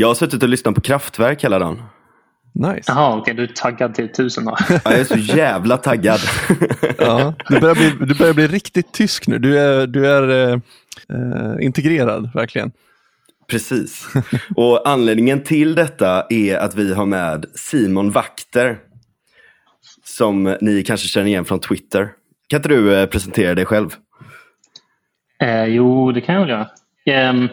Jag har suttit och lyssnat på Kraftwerk hela dagen. Nice. Jaha, okej, du är taggad till tusen då. Ja, jag är så jävla taggad. Ja, du, börjar bli, du börjar bli riktigt tysk nu. Du är, du är eh, eh, integrerad, verkligen. Precis. Och anledningen till detta är att vi har med Simon Vakter. Som ni kanske känner igen från Twitter. Kan inte du eh, presentera dig själv? Eh, jo, det kan jag väl göra. Eh,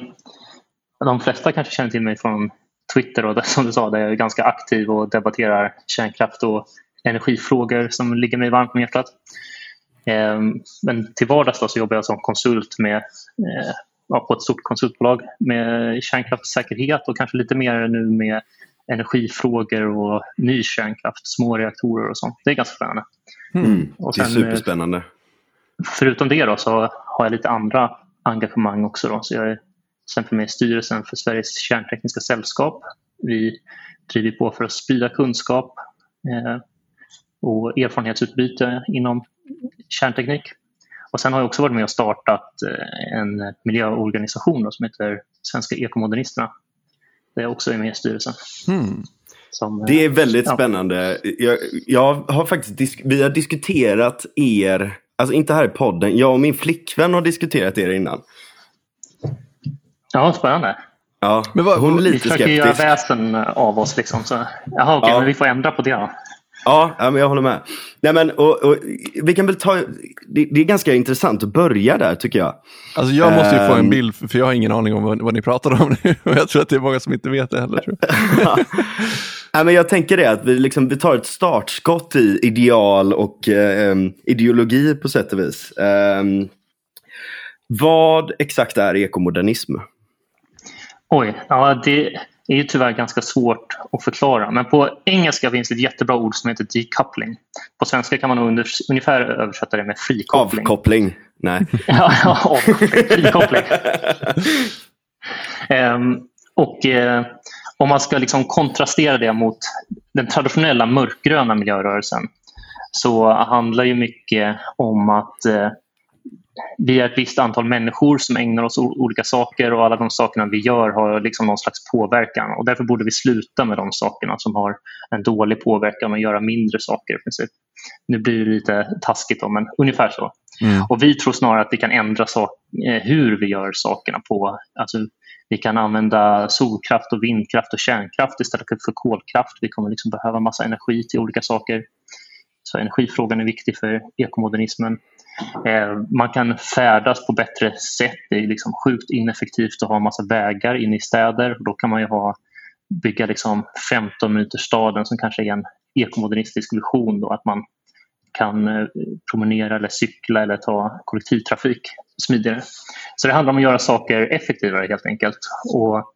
de flesta kanske känner till mig från Twitter och som du sa, där jag är ganska aktiv och debatterar kärnkraft och energifrågor som ligger mig varmt om hjärtat. Eh, men till vardags då så jobbar jag som konsult med, eh, på ett stort konsultbolag med kärnkraftssäkerhet och kanske lite mer nu med energifrågor och ny kärnkraft, små reaktorer och sånt. Det är ganska spännande. Mm, Och det är sen, eh, superspännande. Förutom det då så har jag lite andra engagemang också. Då. Så jag är exempel med styrelsen för Sveriges kärntekniska sällskap. Vi driver på för att sprida kunskap eh, och erfarenhetsutbyte inom kärnteknik. Och sen har jag också varit med och startat eh, en miljöorganisation som heter Svenska ekomodernisterna. Där jag också är med i styrelsen. Hmm. Som, eh, Det är väldigt ja. spännande. Jag, jag har faktiskt vi har diskuterat er, alltså inte här i podden, jag och min flickvän har diskuterat er innan. Ja, spännande. Ja, Men vad- hon är Vi lite försöker göra skeptisk. väsen av oss. Liksom, så. Jaha, okej, Ja. men vi får ändra på det då. Ja, ja, men jag håller med. Nej, men, och, och, vi kan väl ta, det, det är ganska intressant att börja där tycker jag. Alltså jag måste ju få en Ehm. bild, för jag har ingen aning om vad, vad ni pratar om nu. Och jag tror att det är många som inte vet det heller. Tror jag. Nej, men jag tänker det att vi, liksom, vi tar ett startskott i ideal och em, ideologi på sätt och vis. Ehm, vad exakt är ekomodernism? Oj, ja, det är ju tyvärr ganska svårt att förklara. Men på engelska finns det ett jättebra ord som heter decoupling. På svenska kan man under, ungefär översätta det med frikoppling. Avkoppling? Nej. Ja, ja, avkoppling. Frikoppling. Ehm, och eh, om man ska liksom kontrastera det mot den traditionella mörkgröna miljörörelsen så handlar ju mycket om att eh, vi är ett visst antal människor som ägnar oss olika saker och alla de sakerna vi gör har liksom någon slags påverkan. Och därför borde vi sluta med de sakerna som har en dålig påverkan och göra mindre saker i princip. Nu blir det lite taskigt då, men ungefär så. Mm. Och vi tror snarare att vi kan ändra sak, eh, hur vi gör sakerna på. Alltså, vi kan använda solkraft och vindkraft och kärnkraft istället för kolkraft. Vi kommer liksom behöva massa energi till olika saker. Så energifrågan är viktig för ekomodernismen. Eh, man kan färdas på bättre sätt. Det är liksom sjukt ineffektivt att ha massa vägar in i städer. Då kan man ju ha, bygga liksom 15 minuter staden som kanske är en ekomodernistisk vision. Då, att man kan eh, promenera eller cykla eller ta kollektivtrafik smidigare. Så det handlar om att göra saker effektivare helt enkelt. Och,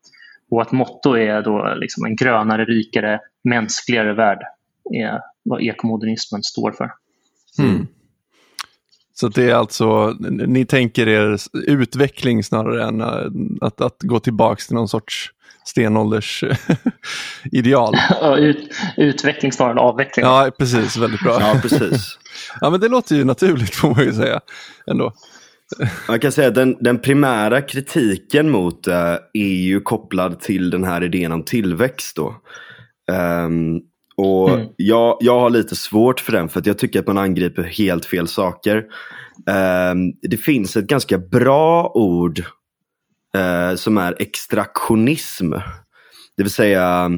och att motto är då liksom en grönare, rikare, mänskligare värld är vad ekomodernismen står för. Mm. Så det är alltså, ni tänker er utveckling snarare än äh, att, att gå tillbaka till någon sorts stenålders ideal. Ut, utveckling snarare än avveckling. Ja, precis. Väldigt bra. Ja, precis. Ja, men det låter ju naturligt får man ju säga. Ändå. Man kan säga att den, den primära kritiken mot eh, är ju kopplad till den här idén om tillväxt. Då. Ehm, och Mm. jag, jag har lite svårt för den för att jag tycker att man angriper helt fel saker. Ehm, det finns ett ganska bra ord eh, som är extraktionism. Det vill säga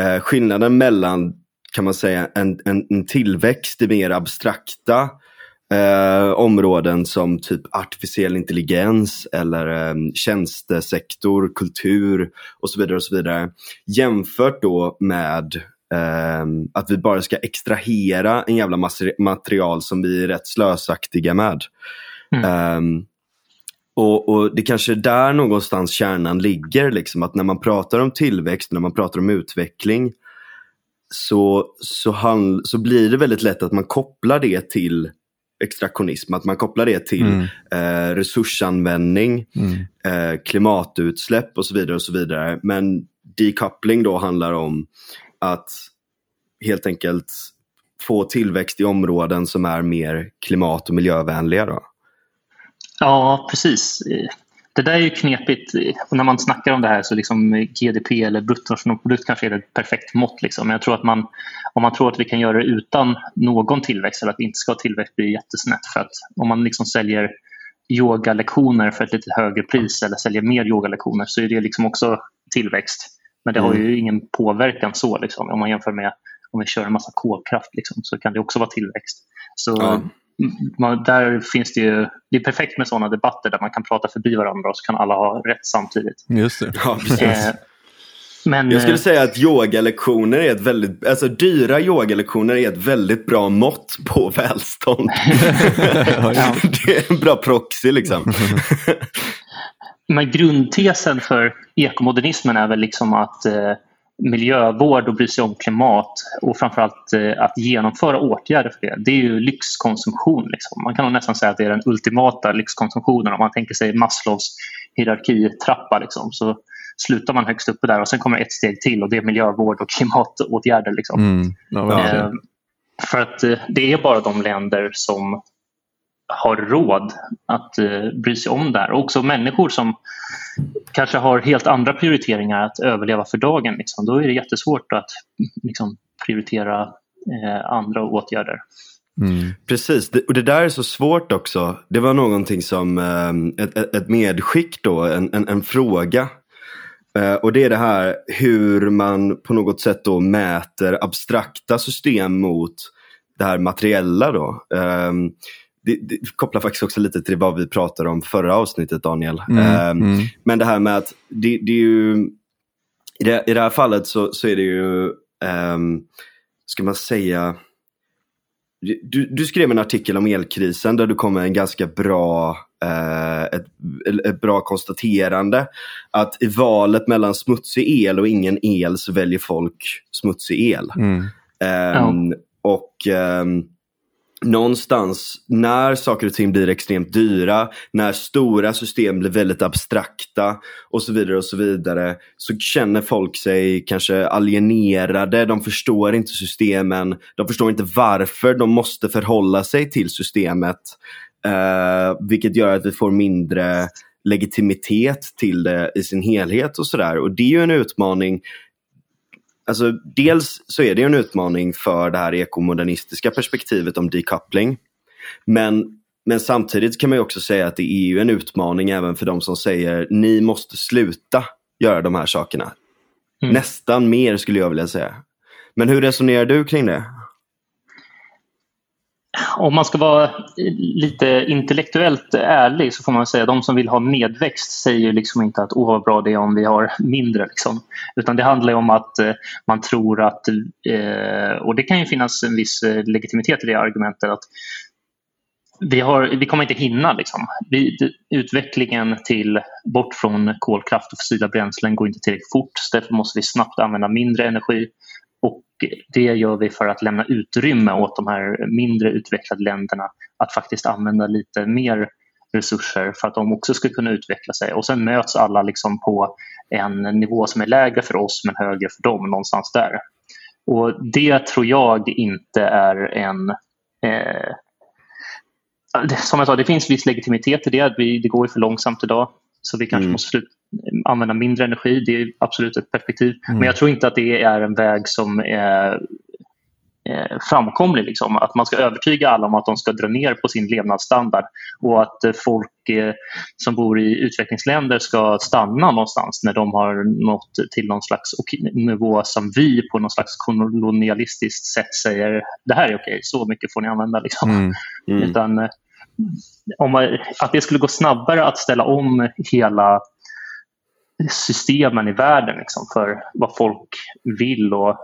eh, skillnaden mellan kan man säga en, en, en tillväxt i mer abstrakta eh, områden som typ artificiell intelligens eller eh, tjänstesektor, kultur och så vidare. och så vidare. Jämfört då med eh, att vi bara ska extrahera en jävla material som vi är rätt slösaktiga med. Mm. Ehm, och, och det kanske är där någonstans kärnan ligger, liksom, att när man pratar om tillväxt, när man pratar om utveckling, så, så, han, så blir det väldigt lätt att man kopplar det till extraktionism, att man kopplar det till Mm. eh, resursanvändning, Mm. eh, klimatutsläpp och så vidare. och så vidare. Men decoupling då handlar om att helt enkelt få tillväxt i områden som är mer klimat och miljövänliga. Då. Ja, precis. det där är ju knepigt. Och när man snackar om det här så liksom GDP eller bruttonationalprodukt kanske är ett perfekt mått. Liksom. Men jag tror att man, om man tror att vi kan göra det utan någon tillväxt eller att vi inte ska ha tillväxt blir det jättesnett. För att om man liksom säljer yogalektioner för ett lite högre pris eller säljer mer yogalektioner så är det liksom också tillväxt. Men det har ju mm. ingen påverkan så liksom. om man jämför med om vi kör en massa kolkraft liksom, så kan det också vara tillväxt. Så ja man, där finns det ju, det är perfekt med sådana debatter där man kan prata förbi varandra och så kan alla ha rätt samtidigt. Just det. Ja, precis. Eh, men, jag skulle eh, säga att yogalektioner är ett väldigt, alltså dyra yogalektioner är ett väldigt bra mått på välstånd. det är en bra proxy liksom. Men grundtesen för ekomodernismen är väl liksom att eh, miljövård och bry sig om klimat och framförallt eh, att genomföra åtgärder för det. Det är ju lyxkonsumtion. Liksom. Man kan nästan säga att det är den ultimata lyxkonsumtionen. Om man tänker sig Maslows hierarkitrappa liksom, så slutar man högst uppe där och sen kommer ett steg till och det är miljövård och klimatåtgärder. Liksom. Mm. Ja, eh, för att eh, det är bara de länder som har råd att eh, bry sig om det här. Och också människor som kanske har helt andra prioriteringar att överleva för dagen. Liksom. Då är det jättesvårt att liksom, prioritera eh, andra åtgärder. Mm. Precis, det, och det där är så svårt också. Det var någonting som eh, ett, ett medskick då, en, en, en fråga. Eh, och det är det här hur man på något sätt då mäter abstrakta system mot det här materiella då. Ehm, det, det kopplar faktiskt också lite till vad vi pratade om förra avsnittet Daniel. Mm, um, mm. Men det här med att det, det är ju, i det, i det, här fallet så, så är det ju, um, ska man säga, du, du, skrev en artikel om elkrisen där du kom med en ganska bra, eh, ett, ett, bra konstaterande. Att i valet mellan smutsig el och ingen el så väljer folk smutsig el. Mm. Um, ja. Och um, någonstans när saker och ting blir extremt dyra, när stora system blir väldigt abstrakta och så vidare och så vidare så känner folk sig kanske alienerade, de förstår inte systemen, de förstår inte varför de måste förhålla sig till systemet. Eh, vilket gör att vi får mindre legitimitet till det i sin helhet och sådär. Och det är ju en utmaning Alltså, dels så är det en utmaning för det här ekomodernistiska perspektivet om decoupling. Men, men samtidigt kan man också säga att det är ju en utmaning även för de som säger ni måste sluta göra de här sakerna. Mm. Nästan mer skulle jag vilja säga. Men hur resonerar du kring det? Om man ska vara lite intellektuellt ärlig så får man säga att de som vill ha medväxt säger liksom inte att åh vad bra det är om vi har mindre. Liksom. Utan det handlar om att eh, man tror att, eh, och det kan ju finnas en viss eh, legitimitet i det argumentet, att vi, har, vi kommer inte hinna. Liksom. Vi, utvecklingen till bort från kolkraft och fossila bränslen går inte tillräckligt fort. Därför måste vi snabbt använda mindre energi det gör vi för att lämna utrymme åt de här mindre utvecklade länderna att faktiskt använda lite mer resurser för att de också ska kunna utveckla sig. Och sen möts alla liksom på en nivå som är lägre för oss men högre för dem, någonstans där. Och det tror jag inte är en... Eh, som jag sa, det finns viss legitimitet i det. Det går ju för långsamt idag. Så vi kanske mm. måste sluta använda mindre energi. Det är absolut ett perspektiv. Mm. Men jag tror inte att det är en väg som är framkomlig. Liksom. Att man ska övertyga alla om att de ska dra ner på sin levnadsstandard och att folk eh, som bor i utvecklingsländer ska stanna någonstans när de har nått till någon slags nivå som vi på någon slags kolonialistiskt sätt säger det här är okej, så mycket får ni använda. Liksom. Mm. Mm. Utan, eh, om man, att det skulle gå snabbare att ställa om hela systemen i världen liksom, för vad folk vill och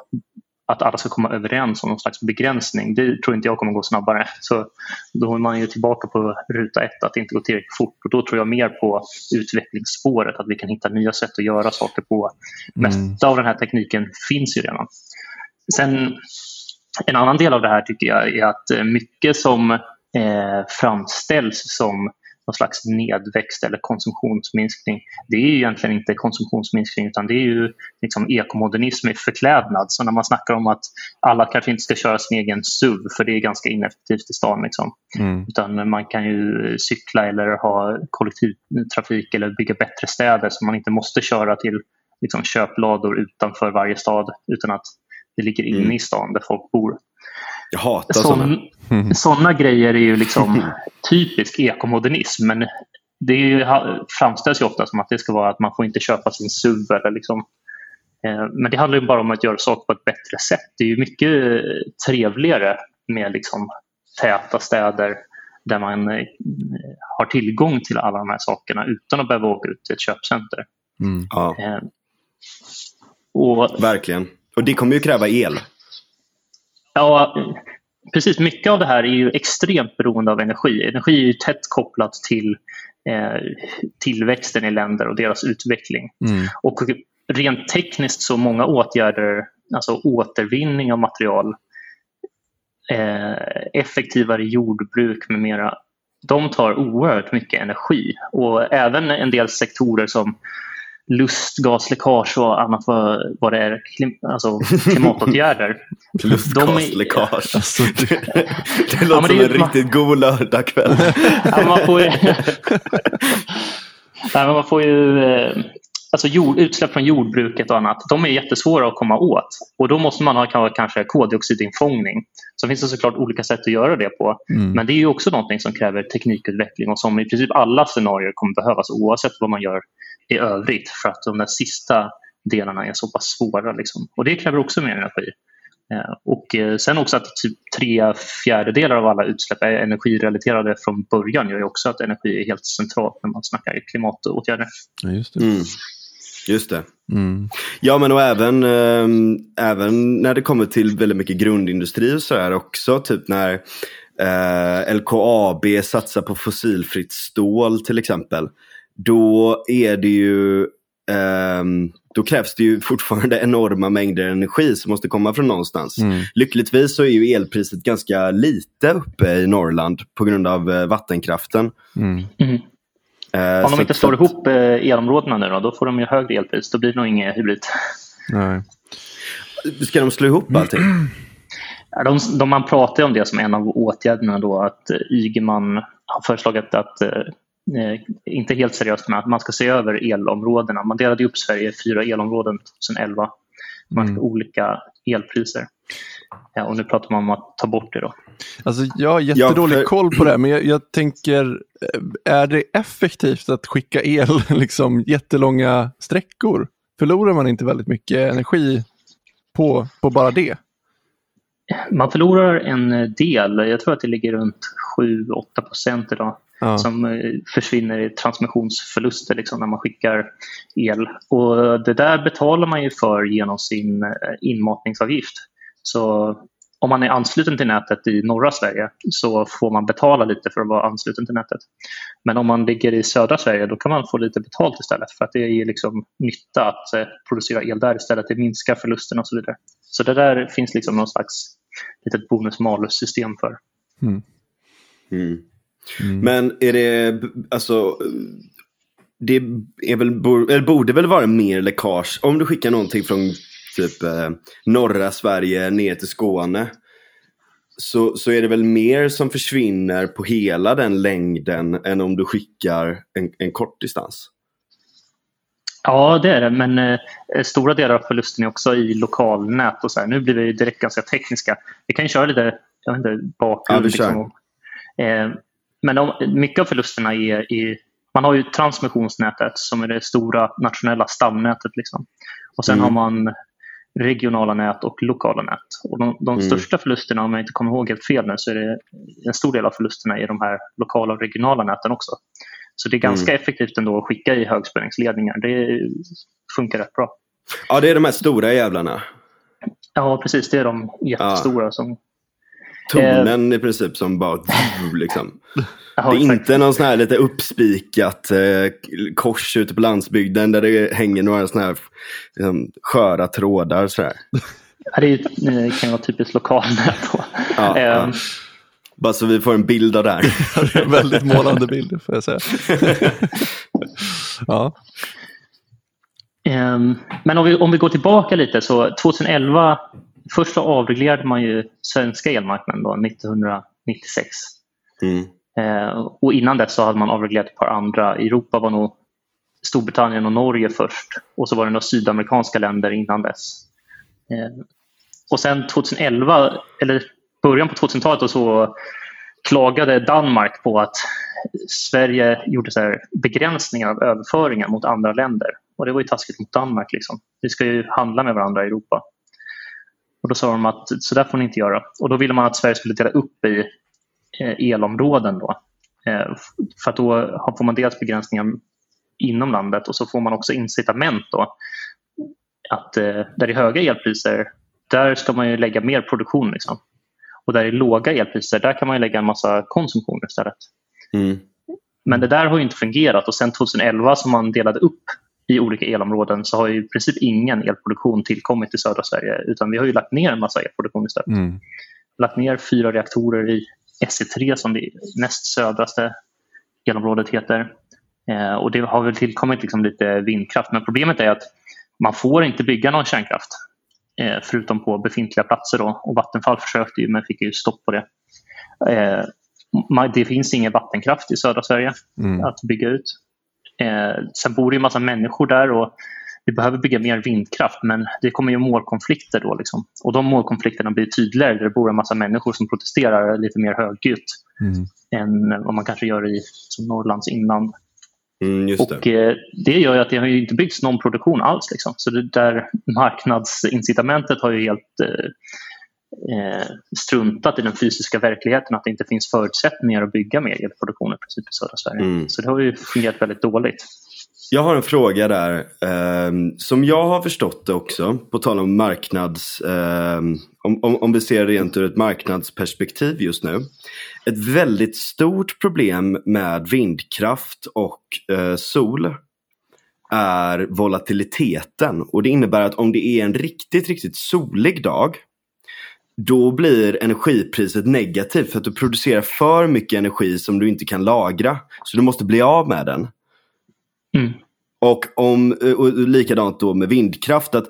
att alla ska komma överens om någon slags begränsning. Det tror inte jag kommer gå snabbare. Så då är man ju tillbaka på ruta ett, att det inte går tillräckligt fort. Och då tror jag mer på utvecklingsspåret, att vi kan hitta nya sätt att göra saker på. Mm. Mesta av den här tekniken finns ju redan. Sen en annan del av det här tycker jag är att mycket som eh, framställs som någon slags nedväxt eller konsumtionsminskning. Det är ju egentligen inte konsumtionsminskning utan det är ju liksom ekomodernism i förklädnad. Så när man snackar om att alla kanske inte ska köra sin egen SUV för det är ganska ineffektivt i stan. Liksom. Mm. Utan man kan ju cykla eller ha kollektivtrafik eller bygga bättre städer så man inte måste köra till liksom, köplador utanför varje stad utan att det ligger inne mm. i stan där folk bor. Jag hatar sådana. Sådana grejer är ju liksom typisk ekomodernism men det är ju, framställs ju ofta som att det ska vara att man får inte köpa sin SUV eller liksom eh, men det handlar ju bara om att göra saker på ett bättre sätt. Det är ju mycket trevligare med liksom täta städer där man eh, har tillgång till alla de här sakerna utan att behöva åka ut till ett köpcenter. Mm. Ja. Eh, och, Verkligen. Och det kommer ju kräva el. Ja, precis. Mycket av det här är ju extremt beroende av energi. Energi är ju tätt kopplat till eh, tillväxten i länder och deras utveckling. Mm. Och rent tekniskt så många åtgärder, alltså återvinning av material, eh, effektivare jordbruk med mera, de tar oerhört mycket energi. Och även en del sektorer som lustgasläckage och annat vad, vad det är, klim, alltså klimatåtgärder. lustgasläckage. De, alltså, det, det låter ja, som en riktigt god lördagkväll. ja, man får ju, ja, man får ju eh, alltså jord, utsläpp från jordbruket och annat, de är jättesvåra att komma åt. Och då måste man ha kanske koldioxidinfångning. Så finns det såklart olika sätt att göra det på. Mm. Men det är ju också någonting som kräver teknikutveckling och som i princip alla scenarier kommer behövas oavsett vad man gör i övrigt för att de där sista delarna är så pass svåra. Liksom. Och det kräver också mer energi. Eh, och eh, sen också att typ tre fjärdedelar av alla utsläpp är energirelaterade från början gör ju också att energi är helt centralt när man snackar klimatåtgärder. Ja, just det. Mm. Just det. Mm. Ja men och även, äh, även när det kommer till väldigt mycket grundindustri och sådär också. Typ när äh, LKAB satsar på fossilfritt stål till exempel då är det ju um, då krävs det ju fortfarande enorma mängder energi som måste komma från någonstans. Mm. Lyckligtvis så är ju elpriset ganska lite uppe i Norrland på grund av uh, vattenkraften. Mm. Mm. Uh, Om de inte slår ihop uh, elområdena nu då, då får de ju högre elpris. Då blir det nog inget hybrid. Nej. Ska de slå ihop allting? De, de, man pratar om det som en av åtgärderna då att Ygeman har föreslagit att Eh, inte helt seriöst med att man ska se över elområdena. Man delade upp Sverige i fyra elområden 2011. Man mm. olika elpriser. Ja, och nu pratar man om att ta bort det. Då. Alltså, jag har jättedålig ja, för... koll på det, men jag, jag, tänker, eh, är det effektivt att skicka el liksom, jättelånga sträckor? Förlorar man inte väldigt mycket energi på, på bara det? Man förlorar en del, jag tror att det ligger runt 7-8 procent idag ja. som eh, försvinner i transmissionsförluster liksom, när man skickar el. Och det där betalar man ju för genom sin eh, inmatningsavgift. Så om man är ansluten till nätet i norra Sverige så får man betala lite för att vara ansluten till nätet. Men om man ligger i södra Sverige då kan man få lite betalt istället för att det ger liksom nytta att eh, producera el där istället. Det minskar förlusterna och så vidare. Så det där finns liksom någon slags litet bonus-malus-system för. Mm. Mm. Mm. Men är det, alltså, det är väl, eller borde väl vara mer läckage om du skickar någonting från typ eh, norra Sverige ner till Skåne. Så, så är det väl mer som försvinner på hela den längden än om du skickar en, en kort distans? Ja, det är det. Men eh, stora delar av förlusten är också i lokalnät. och så här. Nu blir vi direkt ganska tekniska. Vi kan köra lite jag vet inte, bakgrund. Ja, liksom. eh, men de, mycket av förlusterna är i man har ju transmissionsnätet som är det stora nationella stamnätet. Liksom. Och sen mm. har man regionala nät och lokala nät. Och de, de mm. största förlusterna, om jag inte kommer ihåg helt fel nu, så är det en stor del av förlusterna i de här lokala och regionala näten också. Så det är ganska mm. effektivt ändå att skicka i högspänningsledningar. Det funkar rätt bra. Ja, det är de här stora jävlarna. Ja, precis. Det är de jättestora ja. som tonen eh, i princip som bara liksom. det är inte någon sån här lite uppspikat eh, kors ute på landsbygden där det hänger några såna här liksom, sköra trådar. Så Ja, det, det kan vara typiskt lokalnät. Ja, eh, ja. Bara så vi får en bild av det här. Väldigt målande bild får jag säga. ja. Um, men om vi, om vi går tillbaka lite så 2011 först så avreglerade man ju svenska elmarknaden då, 1996. Mm. Uh, och innan dess så hade man avreglerat ett par andra. Europa var nog Storbritannien och Norge först och så var det några sydamerikanska länder innan dess. Uh, och sen 2011, eller början på 2000-talet så klagade Danmark på att Sverige gjorde så begränsningar av överföringar mot andra länder. Och det var ju taskigt mot Danmark. Liksom. Vi ska ju handla med varandra i Europa. Och Då sa de att så där får ni inte göra. Och Då ville man att Sverige skulle dela upp i eh, elområden. Då. Eh, för att då får man dels begränsningar inom landet och så får man också incitament då att eh, där det är höga elpriser där ska man ju lägga mer produktion. Liksom. Och där det är låga elpriser, där kan man lägga en massa konsumtion istället. Mm. Men det där har inte fungerat och sen 2011 som man delade upp i olika elområden så har ju i princip ingen elproduktion tillkommit i södra Sverige utan vi har ju lagt ner en massa elproduktion istället. Mm. Lagt ner fyra reaktorer i SE3 som det näst södraste elområdet heter. Eh, och det har väl tillkommit liksom lite vindkraft men problemet är att man får inte bygga någon kärnkraft eh, förutom på befintliga platser. Då. Och Vattenfall försökte ju men fick ju stopp på det. Eh, det finns ingen vattenkraft i södra Sverige mm. att bygga ut. Eh, sen bor det en massa människor där och vi behöver bygga mer vindkraft men det kommer ju målkonflikter då. Liksom. Och de målkonflikterna blir tydligare där det bor en massa människor som protesterar lite mer högljutt mm. än vad man kanske gör i som Norrlands inland. Mm, och det. Eh, det gör att det har inte byggts någon produktion alls. Liksom. Så det där marknadsincitamentet har ju helt eh, struntat i den fysiska verkligheten att det inte finns förutsättningar att bygga mer elproduktion i princip i södra Sverige. Mm. Så det har ju fungerat väldigt dåligt. Jag har en fråga där. Eh, som jag har förstått det också, på tal om marknads... Eh, om, om, om vi ser rent ur ett marknadsperspektiv just nu. Ett väldigt stort problem med vindkraft och eh, sol är volatiliteten. Och det innebär att om det är en riktigt, riktigt solig dag då blir energipriset negativt för att du producerar för mycket energi som du inte kan lagra. Så du måste bli av med den. Mm. Och, om, och likadant då med vindkraft. att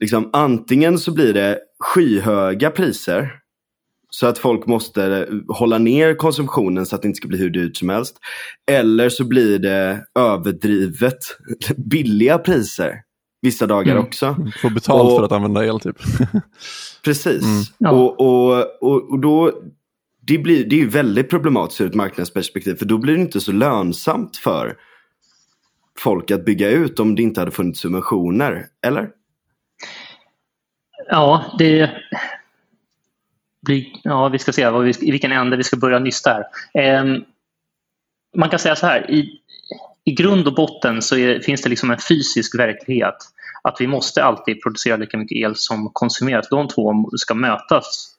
liksom, Antingen så blir det skyhöga priser. Så att folk måste hålla ner konsumtionen så att det inte ska bli hur dyrt som helst. Eller så blir det överdrivet billiga priser vissa dagar mm. också. Få betalt och, för att använda el typ. precis. Mm. Ja. Och, och, och, och, då, det, blir, det är ju väldigt problematiskt ur ett marknadsperspektiv för då blir det inte så lönsamt för folk att bygga ut om det inte hade funnits subventioner, eller? Ja, det blir, ja vi ska se vi, i vilken ände vi ska börja nysta här. Eh, man kan säga så här, i, i grund och botten så är, finns det liksom en fysisk verklighet. Att vi måste alltid producera lika mycket el som konsumeras. De två ska mötas.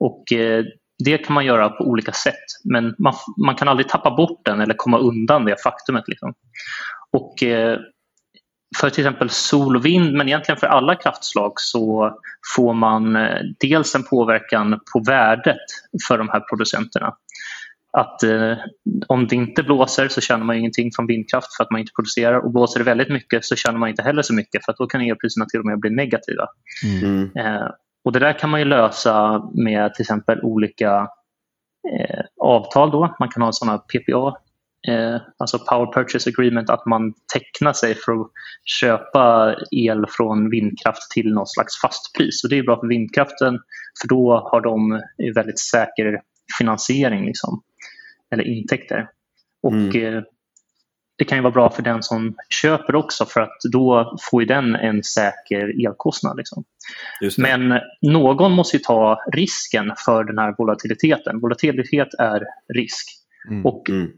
Och eh, det kan man göra på olika sätt. Men man, man, kan aldrig tappa bort den eller komma undan det faktumet. Liksom. Och eh, för till exempel sol och vind, men egentligen för alla kraftslag så får man eh, dels en påverkan på värdet för de här producenterna att eh, om det inte blåser så tjänar man ingenting från vindkraft för att man inte producerar och blåser det väldigt mycket så tjänar man inte heller så mycket för att då kan elpriserna till och med bli negativa. Mm. Eh, och Det där kan man ju lösa med till exempel olika eh, avtal. Då. Man kan ha sådana PPA, eh, alltså Power Purchase Agreement, att man tecknar sig för att köpa el från vindkraft till något slags fastpris. Och det är bra för vindkraften för då har de väldigt säker finansiering. Liksom eller intäkter. Och mm. eh, Det kan ju vara bra för den som köper också för att då får den en säker elkostnad. Liksom. Men någon måste ta risken för den här volatiliteten. Volatilitet är risk. Mm. Och mm.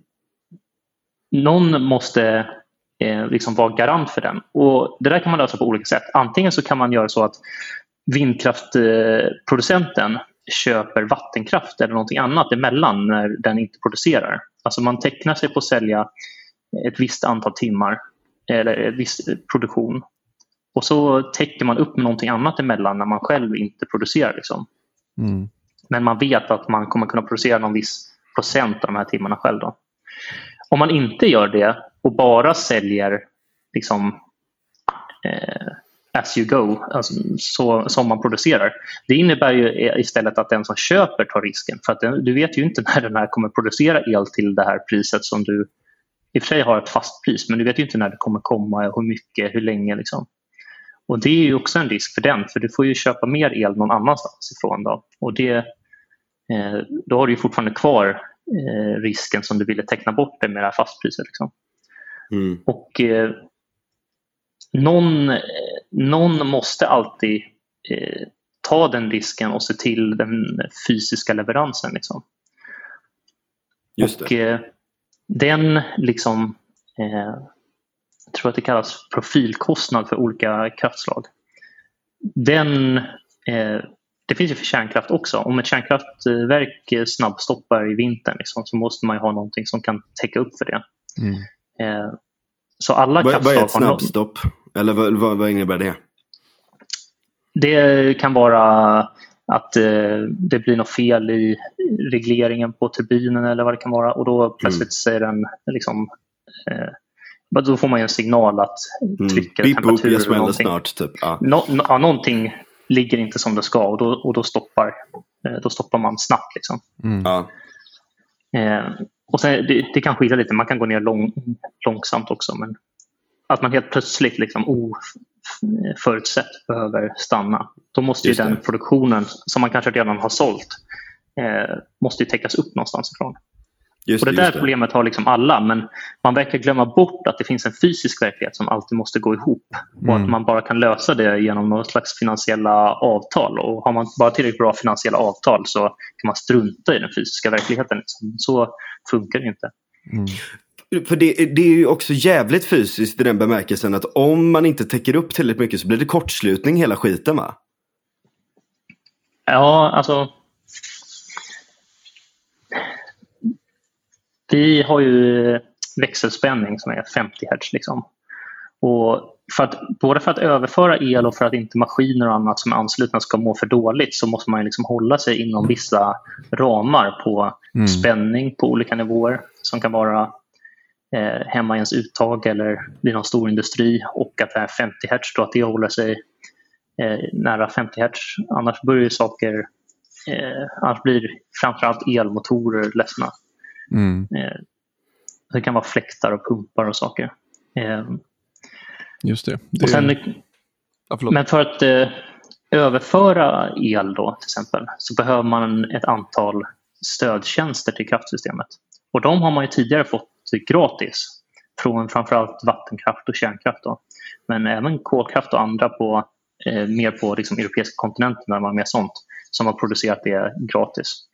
Någon måste eh, liksom vara garant för den. Och Det där kan man lösa på olika sätt. Antingen så kan man göra så att vindkraftproducenten köper vattenkraft eller någonting annat emellan när den inte producerar. Alltså man tecknar sig på att sälja ett visst antal timmar eller en viss produktion. Och så täcker man upp med någonting annat emellan när man själv inte producerar. Liksom. Mm. Men man vet att man kommer kunna producera någon viss procent av de här timmarna själv. Då. Om man inte gör det och bara säljer liksom, eh, as you go, alltså, så, som man producerar. Det innebär ju istället att den som köper tar risken. För att den, du vet ju inte när den här kommer producera el till det här priset som du i och för sig har ett fast pris, men du vet ju inte när det kommer komma, hur mycket, hur länge. Liksom. Och det är ju också en risk för den, för du får ju köpa mer el någon annanstans ifrån. Då. Och det, eh, då har du fortfarande kvar eh, risken som du ville teckna bort det med det här fastpriset. Liksom. Mm. Och eh, någon, någon måste alltid eh, ta den risken och se till den fysiska leveransen. Liksom. Just och, eh, den liksom, eh, jag tror att det kallas profilkostnad för olika kraftslag. Den, eh, det finns ju för kärnkraft också. Om ett kärnkraftverk snabbstoppar i vintern liksom, så måste man ha någonting som kan täcka upp för det. Mm. Eh, så alla vad, vad är ett snabbstopp? Eller vad, vad, vad innebär det? Det kan vara att eh, det blir något fel i regleringen på turbinen eller vad det kan vara och då plötsligt mm. säger den liksom, eh, då får man en signal att mm. trycket, mm. temperatur jag smäller snart. Typ. Ja. No, no, ja, någonting ligger inte som det ska och då, och då, stoppar, eh, då stoppar man snabbt. Liksom. Mm. Ja. Eh, och sen, det, det, kan skilja lite, man kan gå ner lång, långsamt också. Men att man helt plötsligt liksom oförutsett behöver stanna. Då måste ju den produktionen som man kanske redan har sålt eh, måste ju täckas upp någonstans ifrån. Just och det, där det. problemet har liksom alla men man verkar glömma bort att det finns en fysisk verklighet som alltid måste gå ihop och mm. att man bara kan lösa det genom något slags finansiella avtal. Och har man bara tillräckligt bra finansiella avtal så kan man strunta i den fysiska verkligheten. Så funkar det inte. Mm. För det, det, är ju också jävligt fysiskt i den bemärkelsen att om man inte täcker upp tillräckligt mycket så blir det kortslutning hela skiten va? Ja, alltså. Vi har ju växelspänning som är 50 Hz. Liksom. Och för att, både för att överföra el och för att inte maskiner och annat som är anslutna ska må för dåligt så måste man liksom hålla sig inom vissa ramar på mm. spänning på olika nivåer som kan vara eh, hemma i ens uttag eller vid någon stor industri och att det är 50 Hz då, att det håller sig eh, nära 50 Hz. Annars börjar ju saker, eh, annars blir framförallt elmotorer ledsna. Mm. Eh, det kan vara fläktar och pumpar och saker. Eh, Just det. det... Sen, ja, men för att eh, överföra el då till exempel så behöver man ett antal stödtjänster till kraftsystemet. Och de har man ju tidigare fått gratis från framförallt vattenkraft och kärnkraft. Då. Men även kolkraft och andra på, eh, mer på liksom, europeiska kontinenten när man mer sånt som har producerat det gratis.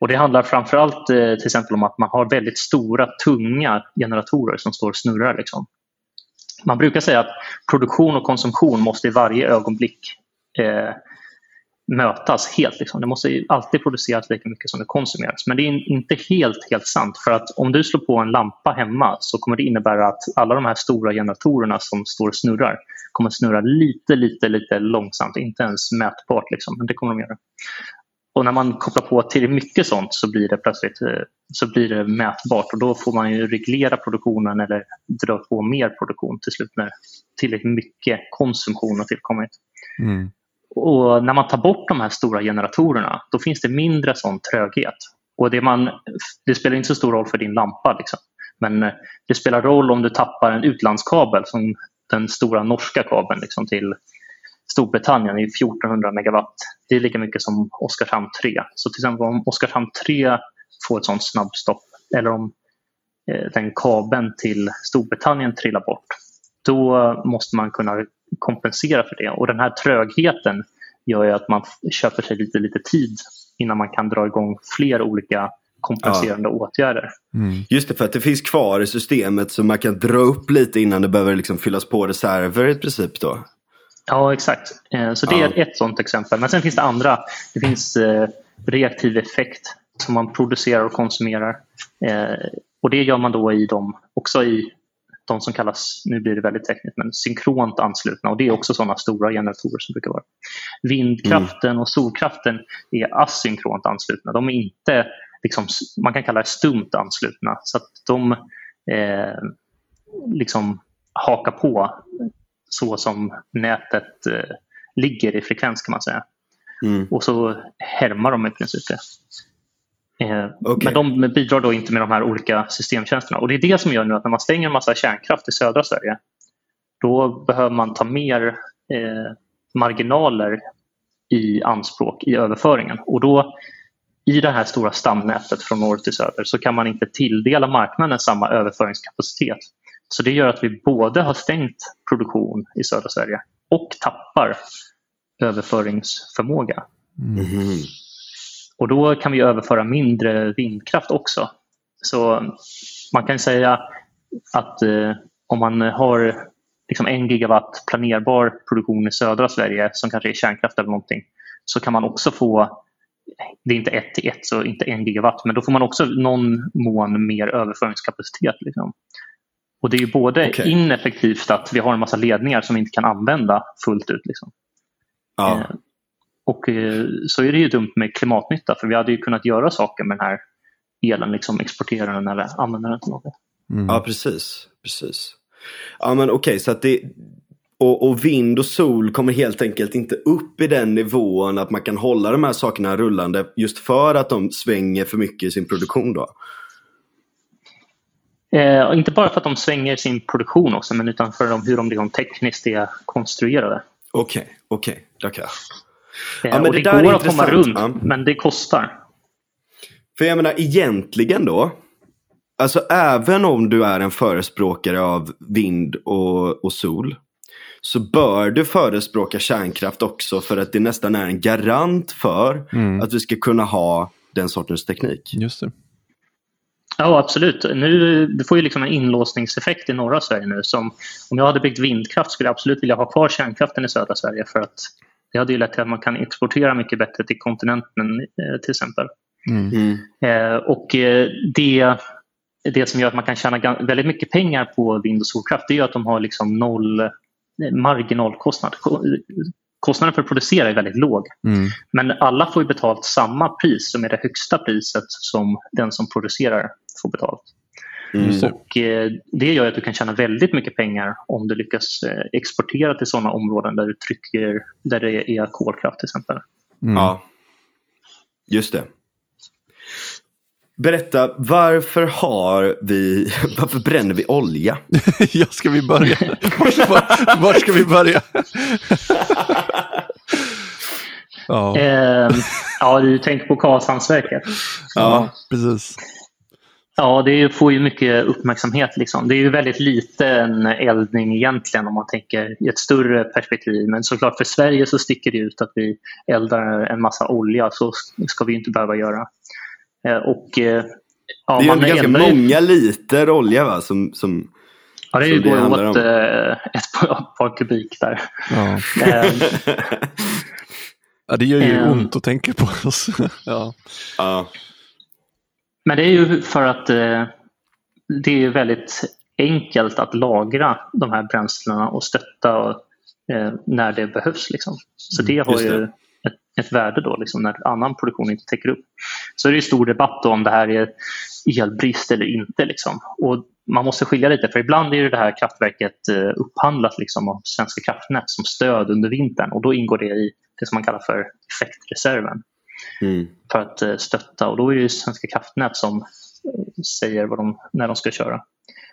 Och Det handlar framförallt eh, till exempel om att man har väldigt stora, tunga generatorer som står och snurrar. Liksom. Man brukar säga att produktion och konsumtion måste i varje ögonblick eh, mötas helt. Liksom. Det måste alltid produceras lika mycket som det konsumeras. Men det är inte helt, helt sant. För att om du slår på en lampa hemma så kommer det innebära att alla de här stora generatorerna som står och snurrar kommer snurra lite, lite, lite långsamt. Inte ens mätbart, liksom. men det kommer de göra. Och när man kopplar på till mycket sånt så blir det plötsligt eh, så blir det mätbart och då får man ju reglera produktionen eller dra på mer produktion till slut när tillräckligt mycket konsumtion har tillkommit. Mm. Och när man tar bort de här stora generatorerna då finns det mindre sån tröghet. Och det, man, det spelar inte så stor roll för din lampa. Liksom. Men eh, det spelar roll om du tappar en utlandskabel som den stora norska kabeln liksom, till Storbritannien är 1400 megawatt. Det är lika mycket som Oskarshamn 3. Så till exempel om Oskarshamn 3 får ett sånt snabbstopp eller om eh, den kabeln till Storbritannien trillar bort då eh, måste man kunna kompensera för det. Och den här trögheten gör ju att man köper sig lite, lite tid innan man kan dra igång fler olika kompenserande ja. åtgärder. Mm. Just det, för att det finns kvar i systemet så man kan dra upp lite innan det behöver liksom fyllas på reserver i princip då. Ja, exakt. Eh, så det ja. är ett sådant exempel. Men sen finns det andra. Det finns eh, reaktiv effekt som man producerar och konsumerar. Eh, och det gör man då i de, också i de som kallas, nu blir det väldigt tekniskt, men synkront anslutna och det är också sådana stora generatorer som brukar vara. Vindkraften mm. och solkraften är asynkront anslutna. De är inte, liksom, man kan kalla det stumt anslutna så att de eh, liksom hakar på så som nätet eh, ligger i frekvens kan man säga. Mm. Och så härmar de i princip det. Eh, okay. Men de bidrar då inte med de här olika systemtjänsterna. Och det är det som gör nu att när man stänger en massa kärnkraft i södra Sverige då behöver man ta mer eh, marginaler i anspråk i överföringen. Och då i det här stora stamnätet från norr till söder så kan man inte tilldela marknaden samma överföringskapacitet. Så det gör att vi både har stängt produktion i södra Sverige och tappar överföringsförmåga. Mm. Och då kan vi överföra mindre vindkraft också. Så man kan säga att eh, om man har liksom en gigawatt planerbar produktion i södra Sverige som kanske är kärnkraft eller någonting så kan man också få, det är inte ett till ett så inte en gigawatt, men då får man också någon mån mer överföringskapacitet. Liksom. Och det är både okay. ineffektivt att vi har en massa ledningar som vi inte kan använda fullt ut. Liksom. Ja. Och eh, så är det ju dumt med klimatnytta för vi hade ju kunnat göra saker med den här elen, liksom exportera den eller använda den till något. Mm. Ja, precis. precis. Ja, men okej, okay, så att det, och, och, vind och sol kommer helt enkelt inte upp i den nivån att man kan hålla de här sakerna rullande just för att de svänger för mycket i sin produktion då? Eh, inte bara för att de svänger sin produktion också, men utan för hur de liksom tekniskt är konstruerade. Okej, okay, okej, okay, tackar. Ja, men och det, det går att komma runt, ja. men det kostar. För jag menar egentligen då, alltså även om du är en förespråkare av vind och, och sol, så bör du förespråka kärnkraft också för att det nästan är en garant för mm. att vi ska kunna ha den sortens teknik. Just det. Ja, absolut. Nu, du får ju liksom en inlåsningseffekt i norra Sverige nu. Som, om jag hade byggt vindkraft skulle jag absolut vilja ha kvar kärnkraften i södra Sverige för att det hade ju lett till att man kan exportera mycket bättre till kontinenten eh, till exempel. Mm. mm. Eh, och eh, det, det som gör att man kan tjäna väldigt mycket pengar på vind och solkraft det är att de har liksom noll marginalkostnad. Kostnaden för att producera är väldigt låg. Mm. Men alla får betalt samma pris som är det högsta priset som den som producerar får betalt. Mm. Och eh, Det gör att du kan tjäna väldigt mycket pengar om du lyckas eh, exportera till sådana områden där, du trycker, där det är kolkraft till exempel. Mm. Ja, just det. Berätta, varför har vi, varför bränner vi olja? ja, ska vi börja? Var, var, var ska vi börja? ja. Eh, ja, du tänker på Karlshamnsverket. Ja, precis. Ja, det får ju mycket uppmärksamhet. Liksom. Det är ju väldigt liten eldning egentligen om man tänker i ett större perspektiv. Men såklart för Sverige så sticker det ut att vi eldar en massa olja. Så ska vi inte behöva göra. Eh, och, eh, ja, det är ju ganska många liter olja va? Som, som, ja, det går åt om. Eh, ett par kubik där. Ja. ja, det gör ju ont att tänka på oss. ja. ja. Men det är ju för att eh, det är väldigt enkelt att lagra de här bränslena och stötta eh, när det behövs. Liksom. Så det mm, har ju det. Ett, ett, värde då liksom, när annan produktion inte täcker upp. Så det är stor debatt om det här är elbrist eller inte. Liksom. Och man måste skilja lite för ibland är det här kraftverket eh, upphandlat liksom, av Svenska kraftnät som stöd under vintern och då ingår det i det som man kallar för effektreserven mm. för att eh, stötta och då är det Svenska kraftnät som eh, säger vad de, när de ska köra.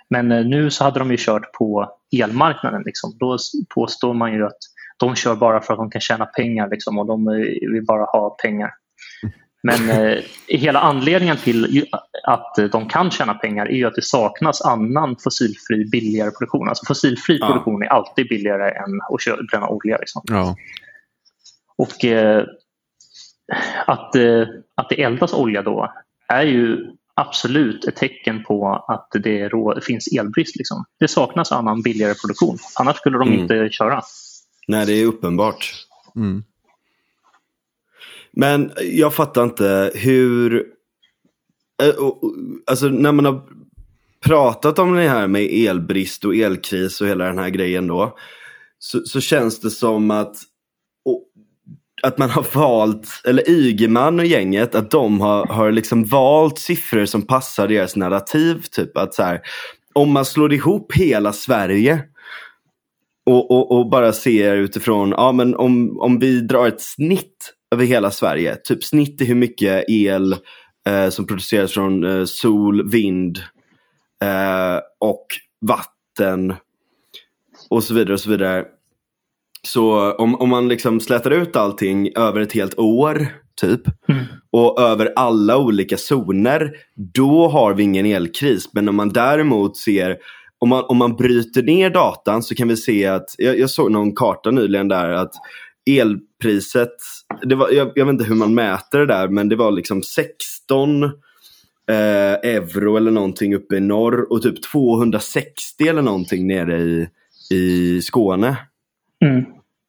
Men eh, nu så hade de ju kört på elmarknaden. Liksom. Då påstår man ju att de kör bara för att de kan tjäna pengar liksom, och de vill bara ha pengar. Men eh, hela anledningen till att de kan tjäna pengar är ju att det saknas annan fossilfri billigare produktion. Alltså fossilfri ja. produktion är alltid billigare än att bränna olja. Liksom. Ja. Och eh, att, eh, att det eldas olja då är ju absolut ett tecken på att det rå, finns elbrist. Liksom. Det saknas annan billigare produktion. Annars skulle de mm. inte köra. Nej, det är uppenbart. Mm. Men jag fattar inte hur... Eh, alltså när man har pratat om det här med elbrist och elkris och hela den här grejen då. Så, så känns det som att, att man har valt, eller Ygeman och gänget, att de har, har liksom valt siffror som passar deras narrativ. Typ att så här, om man slår ihop hela Sverige och, och, och, bara ser utifrån, ja men om, om vi drar ett snitt över hela Sverige, typ snitt i hur mycket el eh, som produceras från eh, sol, vind eh, och vatten och så vidare och så vidare. Så om, om man liksom slätar ut allting över ett helt år typ mm. och över alla olika zoner, då har vi ingen elkris. Men om man däremot ser om man, om man bryter ner datan så kan vi se att, jag, jag såg någon karta nyligen där att elpriset, det var, jag, jag, vet inte hur man mäter det där, men det var liksom 16 eh, euro eller någonting uppe i norr och typ 260 eller någonting nere i, i Skåne. Mm.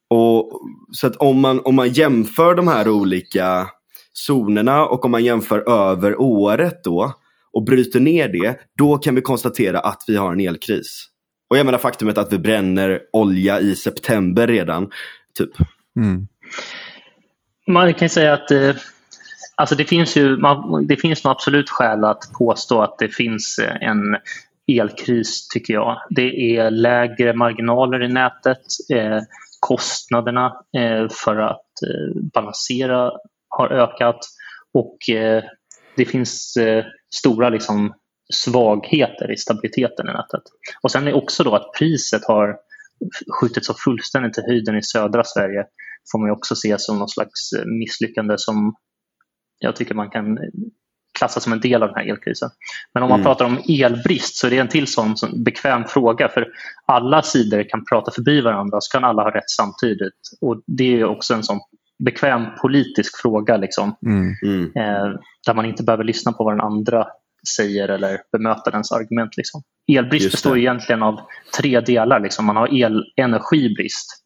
Och, så att om man, om man jämför de här olika zonerna och om man jämför över året då och bryter ner det, då kan vi konstatera att vi har en elkris. Och jag menar faktumet att vi bränner olja i september redan. Typ. Mm. Man kan säga att eh, alltså det finns ju man, det finns nog absolut skäl att påstå att det finns en elkris tycker jag. Det är lägre marginaler i nätet. Eh, kostnaderna eh, för att eh, balansera har ökat och eh, det finns eh, stora liksom, svagheter i stabiliteten i nätet. Och sen är också då att priset har skjutit så fullständigt i höjden i södra Sverige får man också se som någon slags eh, misslyckande som jag tycker man kan klassa som en del av den här elkrisen. Men om man mm. pratar om elbrist så är det en till sån, sån bekväm fråga för alla sidor kan prata förbi varandra så kan alla ha rätt samtidigt. Och Det är också en sån bekväm politisk fråga liksom, mm. Mm. Eh, där man inte behöver lyssna på vad den andra säger eller bemöta dens argument. Liksom. Elbrist består egentligen av tre delar. Liksom. Man har el energibrist.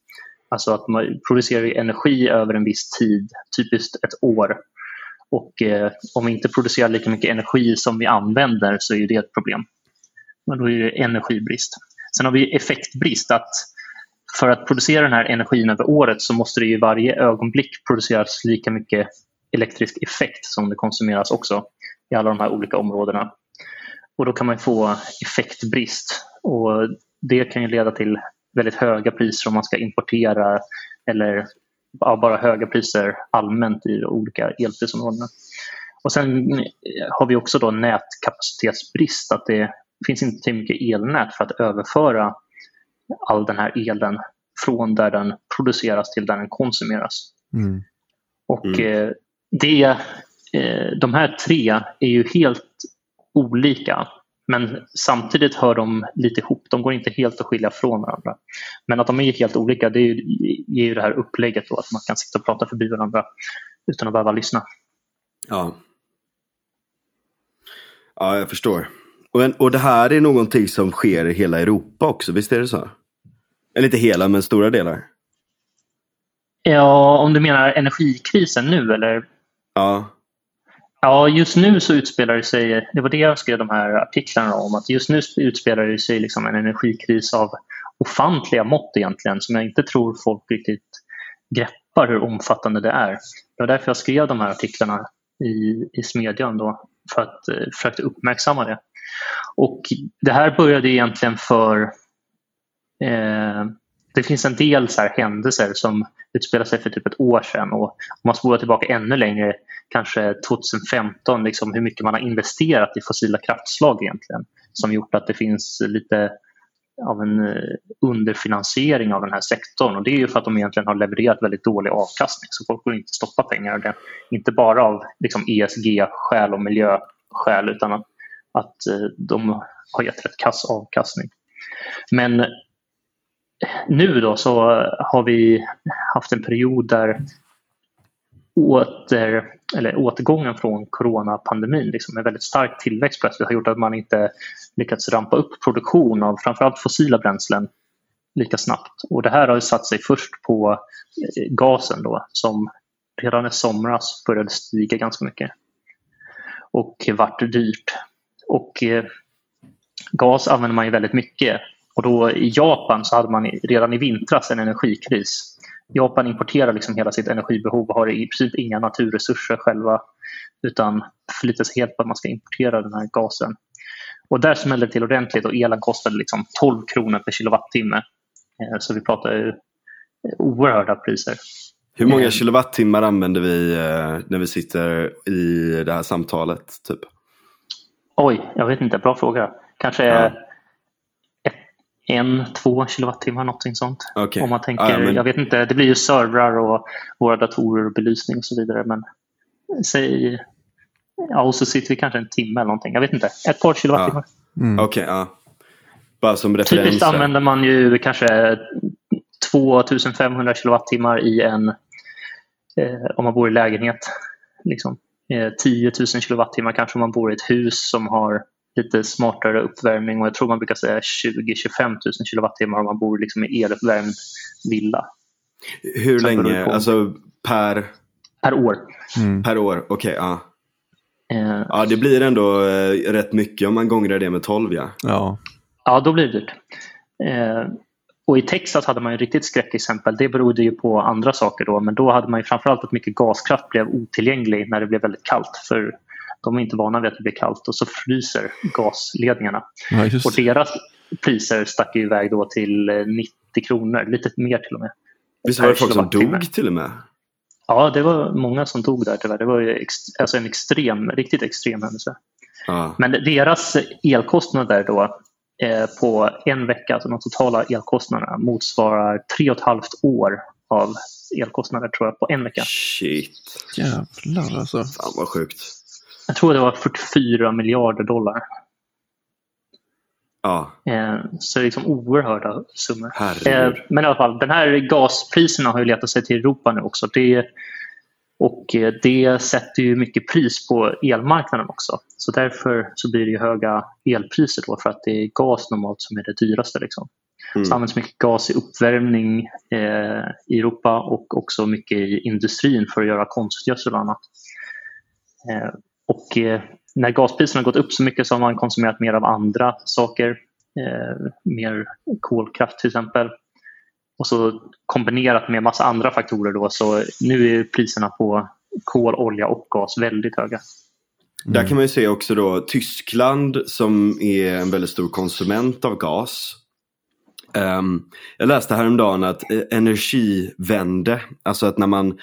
Alltså att man producerar energi över en viss tid, typiskt ett år. Och eh, om vi inte producerar lika mycket energi som vi använder så är det ett problem. Men då är det energibrist. Sen har vi effektbrist. att För att producera den här energin över året så måste det i varje ögonblick produceras lika mycket elektrisk effekt som det konsumeras också i alla de här olika områdena. Och Då kan man få effektbrist. Och Det kan ju leda till väldigt höga priser om man ska importera eller bara höga priser allmänt i olika elprisområden. Och sen har vi också då nätkapacitetsbrist, att det finns inte tillräckligt mycket elnät för att överföra all den här elen från där den produceras till där den konsumeras. Mm. Och mm. Eh, det, eh, de här tre är ju helt olika men samtidigt hör de lite ihop. De går inte helt att skilja från varandra. Men att de är helt olika det ger ju det här upplägget då, att man kan sitta och prata förbi varandra utan att behöva lyssna. Ja, ja jag förstår. Och, en, och det här är någonting som sker i hela Europa också, visst är det så? Eller inte hela, men stora delar. Ja, om du menar energikrisen nu eller? Ja. Ja, just nu så utspelar det sig, det var det jag skrev de här artiklarna om, att just nu utspelar det sig liksom en energikris av ofantliga mått egentligen som jag inte tror folk riktigt greppar hur omfattande det är. Det var därför jag skrev de här artiklarna i, i Smedjan då, för att eh, försöka uppmärksamma det. Och det här började egentligen för eh, det finns en del så händelser som utspelar sig för typ ett år sedan och om man spolar tillbaka ännu längre, kanske 2015, liksom hur mycket man har investerat i fossila kraftslag egentligen som gjort att det finns lite av en eh, underfinansiering av den här sektorn och det är ju för att de egentligen har levererat väldigt dålig avkastning så folk vill inte stoppa pengar. Det, inte bara av liksom ESG-skäl och miljöskäl utan att, att eh, de har gett rätt kass avkastning. Men nu då så har vi haft en period där åter, eller återgången från coronapandemin liksom med väldigt stark tillväxt plötsligt har gjort att man inte lyckats rampa upp produktion av framförallt fossila bränslen lika snabbt. Och det här har satt sig först på eh, gasen då som redan i somras började stiga ganska mycket och vart dyrt. Och eh, gas använder man ju väldigt mycket. Och då I Japan så hade man redan i vintras en energikris. Japan importerar liksom hela sitt energibehov och har i princip inga naturresurser själva utan förlitar sig helt på att man ska importera den här gasen. Och där smällde det till ordentligt och elen kostade liksom 12 kronor per kilowattimme. Eh, så vi pratar ju oerhörda priser. Hur många eh. kilowattimmar använder vi eh, när vi sitter i det här samtalet? Typ? Oj, jag vet inte. Bra fråga. Kanske ja. En, två kilowattimmar, någonting sånt. Okay. Om man tänker, ja, men... Jag vet inte, det blir ju servrar och våra datorer och belysning och så vidare. Men säg, ja, och så sitter vi kanske en timme eller någonting. Jag vet inte, ett par kilowattimmar. Ja. Mm. Okej, okay, ja. Bara som referens. Typiskt använder man ju kanske 2500 kilowattimmar i en, eh, om man bor i lägenhet. Liksom. Eh, 10 000 kilowattimmar kanske om man bor i ett hus som har lite smartare uppvärmning och jag tror man brukar säga 20-25 000 kilowattimmar om man bor liksom i eluppvärmd villa. Hur länge? Alltså per? Per år. Mm. Per år, okej. Okay, ja. Uh, ja, det blir ändå uh, rätt mycket om man gångrar det med 12 ja. Ja, ja då blir det dyrt. Uh, och i Texas hade man ju riktigt skräckexempel. Det berodde ju på andra saker då men då hade man ju framförallt att mycket gaskraft blev otillgänglig när det blev väldigt kallt. För de är inte vana vid att det blir kallt och så fryser gasledningarna. Ja, och deras priser stack iväg då till 90 kronor, lite mer till och med. Visst var det folk som dog till och med? Ja, det var många som dog där tyvärr. Det var ju ex alltså en extrem, riktigt extrem händelse. Ah. Men deras elkostnader då eh, på en vecka, alltså de totala elkostnaderna motsvarar tre och ett halvt år av elkostnader tror jag på en vecka. Shit. Jävlar alltså. Fan vad sjukt. Jag tror det var 44 miljarder dollar. Ja. Eh, så det är liksom oerhörda summor. Eh, men i alla fall, den här gaspriserna har ju letat sig till Europa nu också. Det, och eh, det sätter ju mycket pris på elmarknaden också. Så därför så blir det ju höga elpriser då för att det är gas normalt som är det dyraste. Liksom. Mm. Så används mycket gas i uppvärmning eh, i Europa och också mycket i industrin för att göra konstgödsel och annat. Eh, och eh, när gaspriserna gått upp så mycket så har man konsumerat mer av andra saker. Eh, mer kolkraft till exempel. Och så kombinerat med massa andra faktorer då så nu är priserna på kol, olja och gas väldigt höga. Mm. Där kan man ju se också då Tyskland som är en väldigt stor konsument av gas. Um, jag läste häromdagen att eh, energivände, alltså att när man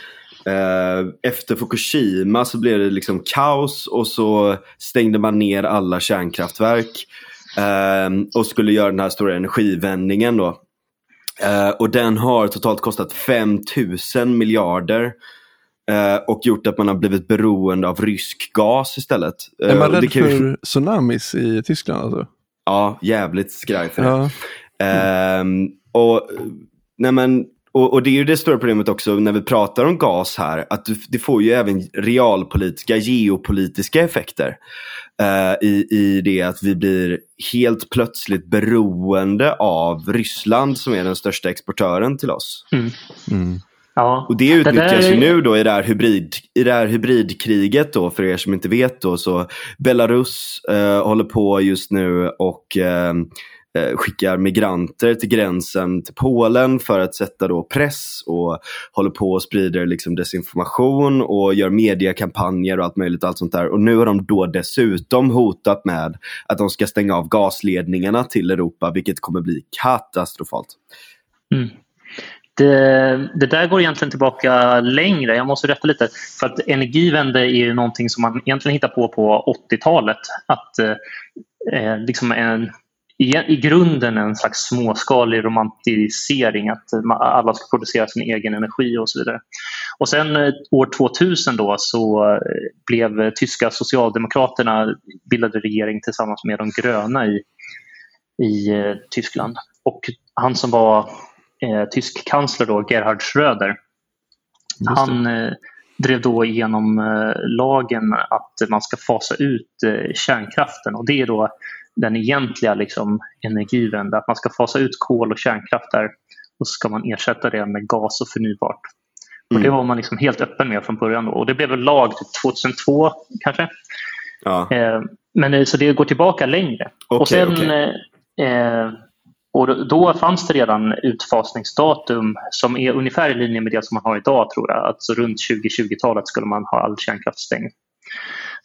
efter Fukushima så blev det liksom kaos och så stängde man ner alla kärnkraftverk um, och skulle göra den här stora energivändningen då. Uh, och den har totalt kostat 5000 miljarder. Och gjort att man har blivit beroende av rysk gas istället. Är man rädd för tsunamis i Tyskland? Alltså? Ja, jävligt skraj för det. Ja. Um, och, nej men, och, och, det är ju det stora problemet också när vi pratar om gas här, att det får ju även realpolitiska, geopolitiska effekter. Uh, i, I det att vi blir helt plötsligt beroende av Ryssland som är den största exportören till oss. Mm. Mm. Ja, och det utnyttjas det ju nu då i det, här hybrid, i det här hybridkriget då för er som inte vet då så Belarus uh, håller på just nu och uh, Eh, Eh, skickar migranter till gränsen till Polen för att sätta då press och håller på och sprider liksom desinformation och gör mediekampanjer och allt möjligt. allt sånt där. Och nu har de då dessutom hotat med att de ska stänga av gasledningarna till Europa vilket kommer bli katastrofalt. Mm. Det, det, där går egentligen tillbaka längre. Jag måste rätta lite. För att energivände är ju någonting som man egentligen hittar på på 80-talet. Att eh, eh, liksom en i, i grunden en slags småskalig romantisering att alla ska producera sin egen energi och så vidare. Och sen eh, år 2000 då så eh, blev tyska socialdemokraterna bildade regering tillsammans med de gröna i, i eh, Tyskland. Och han som var eh, tysk kansler då, Gerhard Schröder, han eh, drev då igenom eh, lagen att man ska fasa ut kärnkraften och det är då den egentliga liksom, energivända. Att man ska fasa ut kol och kärnkraft där och så ska man ersätta det med gas och förnybart. Mm. Och det var man liksom helt öppen med från början. Då. Och det blev en lag typ 2002 kanske. Ja. Eh, men så det går tillbaka längre. Okay, och sen okay. eh, och då fanns det redan utfasningsdatum som är ungefär i linje med det som man har idag tror jag. Alltså runt 2020-talet skulle man ha all kärnkraft stängd.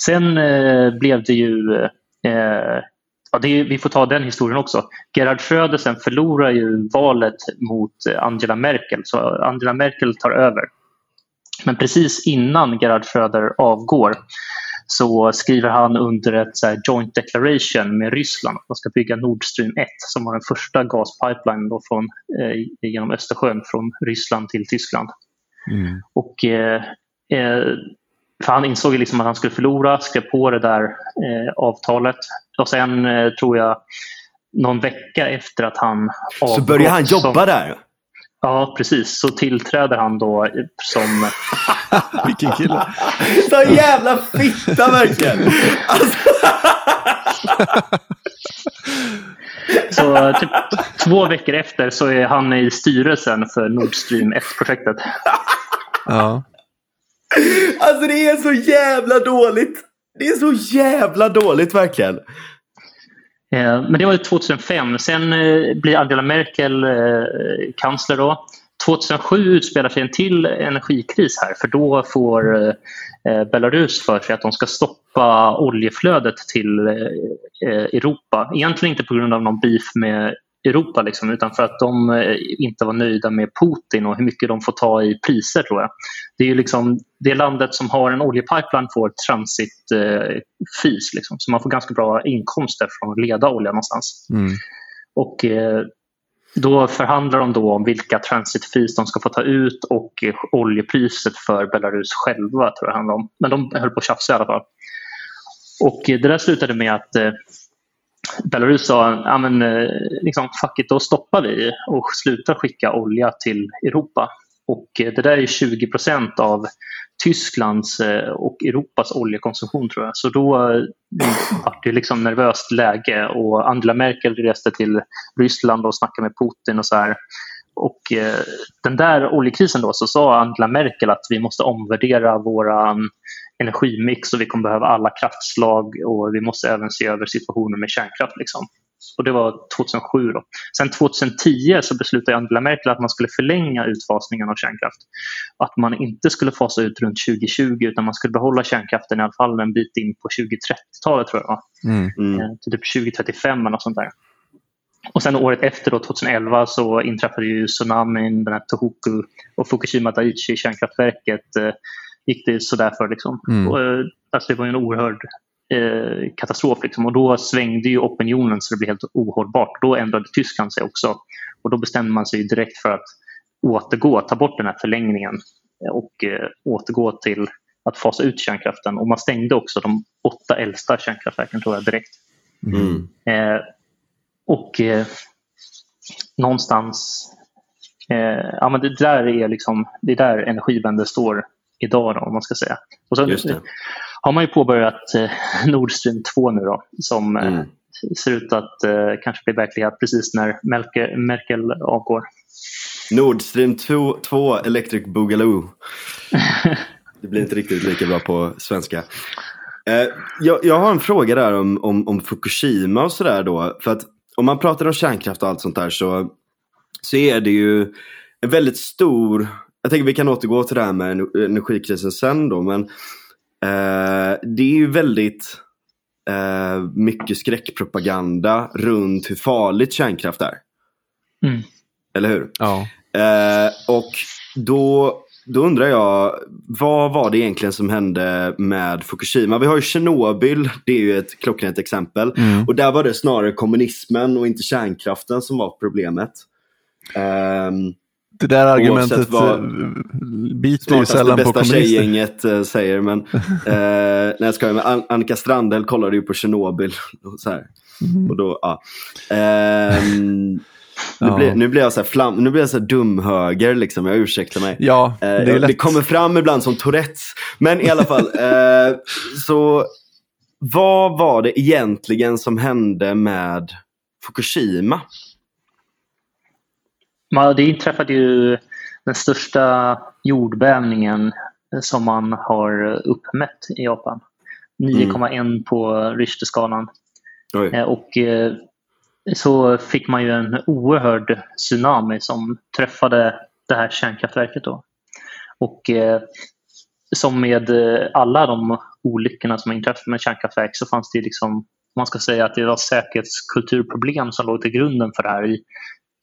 Sen eh, blev det ju, eh, ja, är, vi får ta den historien också. Gerhard Schröder sen förlorar ju valet mot Angela Merkel så Angela Merkel tar över. Men precis innan Gerhard Schröder avgår så skriver han under ett så joint declaration med Ryssland att man ska bygga Nord Stream 1 som var den första gaspipeline då från, eh, genom Östersjön från Ryssland till Tyskland. Mm. Och, eh, eh för han insåg liksom att han skulle förlora, skrev på det där eh, avtalet. Och sen eh, tror jag någon vecka efter att han avgått. Så började han jobba som, där? Ja, precis. Så tillträder han då som... Vilken kille. Så jävla fitta verkligen. Alltså... så typ två veckor efter så är han i styrelsen för Nord Stream 1-projektet. Ja. Alltså det är så jävla dåligt. Det är så jävla dåligt verkligen. Men det var 2005. Sen eh, blir Angela Merkel eh, kansler. Då. 2007 utspelar sig en till energikris här för då får eh, Belarus för sig att de ska stoppa oljeflödet till Europa. Egentligen inte på grund av någon beef med Europa liksom, utan för att de eh, inte var nöjda med Putin och hur mycket de får ta i priser tror jag. Det är ju liksom det landet som har en oljepipeline får transitfis eh, liksom, så man får ganska bra inkomster från att leda olja någonstans. Mm. Och eh, då förhandlar de då om vilka transitfees de ska få ta ut och oljepriset för Belarus själva tror jag handlar om. Men de höll på att tjafsa i alla fall. Och det där slutade med att Belarus sa ja, men, eh, liksom, fuck it, då stoppar vi och slutar skicka olja till Europa. Och eh, det där är 20 procent av Tysklands eh, och Europas oljekonsumtion tror jag. Så då var det liksom nervöst läge och Angela Merkel reste till Ryssland och snackade med Putin och så här. Och den där oljekrisen då så sa Angela Merkel att vi måste omvärdera våra mm, energimix och vi kommer behöva alla kraftslag och vi måste även se över situationen med kärnkraft. Liksom. Och det var 2007. Då. Sen 2010 så beslutade Angela Merkel att man skulle förlänga utfasningen av kärnkraft. Att man inte skulle fasa ut runt 2020 utan man skulle behålla kärnkraften i alla fall en bit in på 2030-talet tror jag. Mm. Mm. Eh, typ 2035 eller något sånt där. Och sen året efter, då, 2011, så inträffade ju tsunamin, den här Tohoku och Fukushima Daiichi, kärnkraftverket, eh, gick det sådär för. Liksom. Mm. Och, eh, alltså, det var en oerhörd eh, katastrof. Liksom. Och då svängde ju opinionen så det blev helt ohållbart. Då ändrade Tyskland sig också. Och då bestämde man sig direkt för att återgå, ta bort den här förlängningen och eh, återgå till att fasa ut kärnkraften. Och man stängde också de åtta äldsta kärnkraftverken tror jag direkt. Mm. Eh, och eh, någonstans, eh, ja men det där är liksom, det är där Energiewende står idag då, om man ska säga. Och så har man ju påbörjat eh, Nord Stream 2 nu då som eh, mm. ser ut att eh, kanske bli verklighet precis när Merkel, Merkel avgår. Nord Stream 2, 2 Electric Boogaloo. det blir inte riktigt lika bra på svenska. Eh, jag, jag, har en fråga där om, om, om Fukushima och sådär då. För att om man pratar om kärnkraft och allt sånt där så, så är det ju en väldigt stor jag tänker vi kan återgå till det här med energikrisen sen då. Men eh, det är ju väldigt eh, mycket skräckpropaganda runt hur farligt kärnkraft är. Mm. Eller hur? Ja. Eh, och då, då undrar jag, vad var det egentligen som hände med Fukushima? Vi har ju Tjernobyl, det är ju ett klockrent exempel. Mm. Och där var det snarare kommunismen och inte kärnkraften som var problemet. Det där argumentet eh, biter ju sällan på kommunister. bästa tjejgänget äh, säger. Men, äh, nej, jag skojar, men Annika Strandhäll kollade ju på Tjernobyl. Och, så mm. och då, ja. Ähm, nu, blir, nu blir jag så här, flam, nu blir jag så dumhöger, liksom. jag ursäktar mig. Ja, det, är lätt. det kommer fram ibland som Tourettes. Men i alla fall, eh, så vad var det egentligen som hände med Fukushima? Det inträffade ju den största jordbävningen som man har uppmätt i Japan. 9,1 på Richterskalan. Eh, Och eh, så fick man ju en oerhörd tsunami som träffade det här kärnkraftverket. Då. Och eh, som med alla de olyckorna som har inträffat med kärnkraftverk så fanns det liksom, man ska säga att det var säkerhetskulturproblem som låg till grunden för det här. I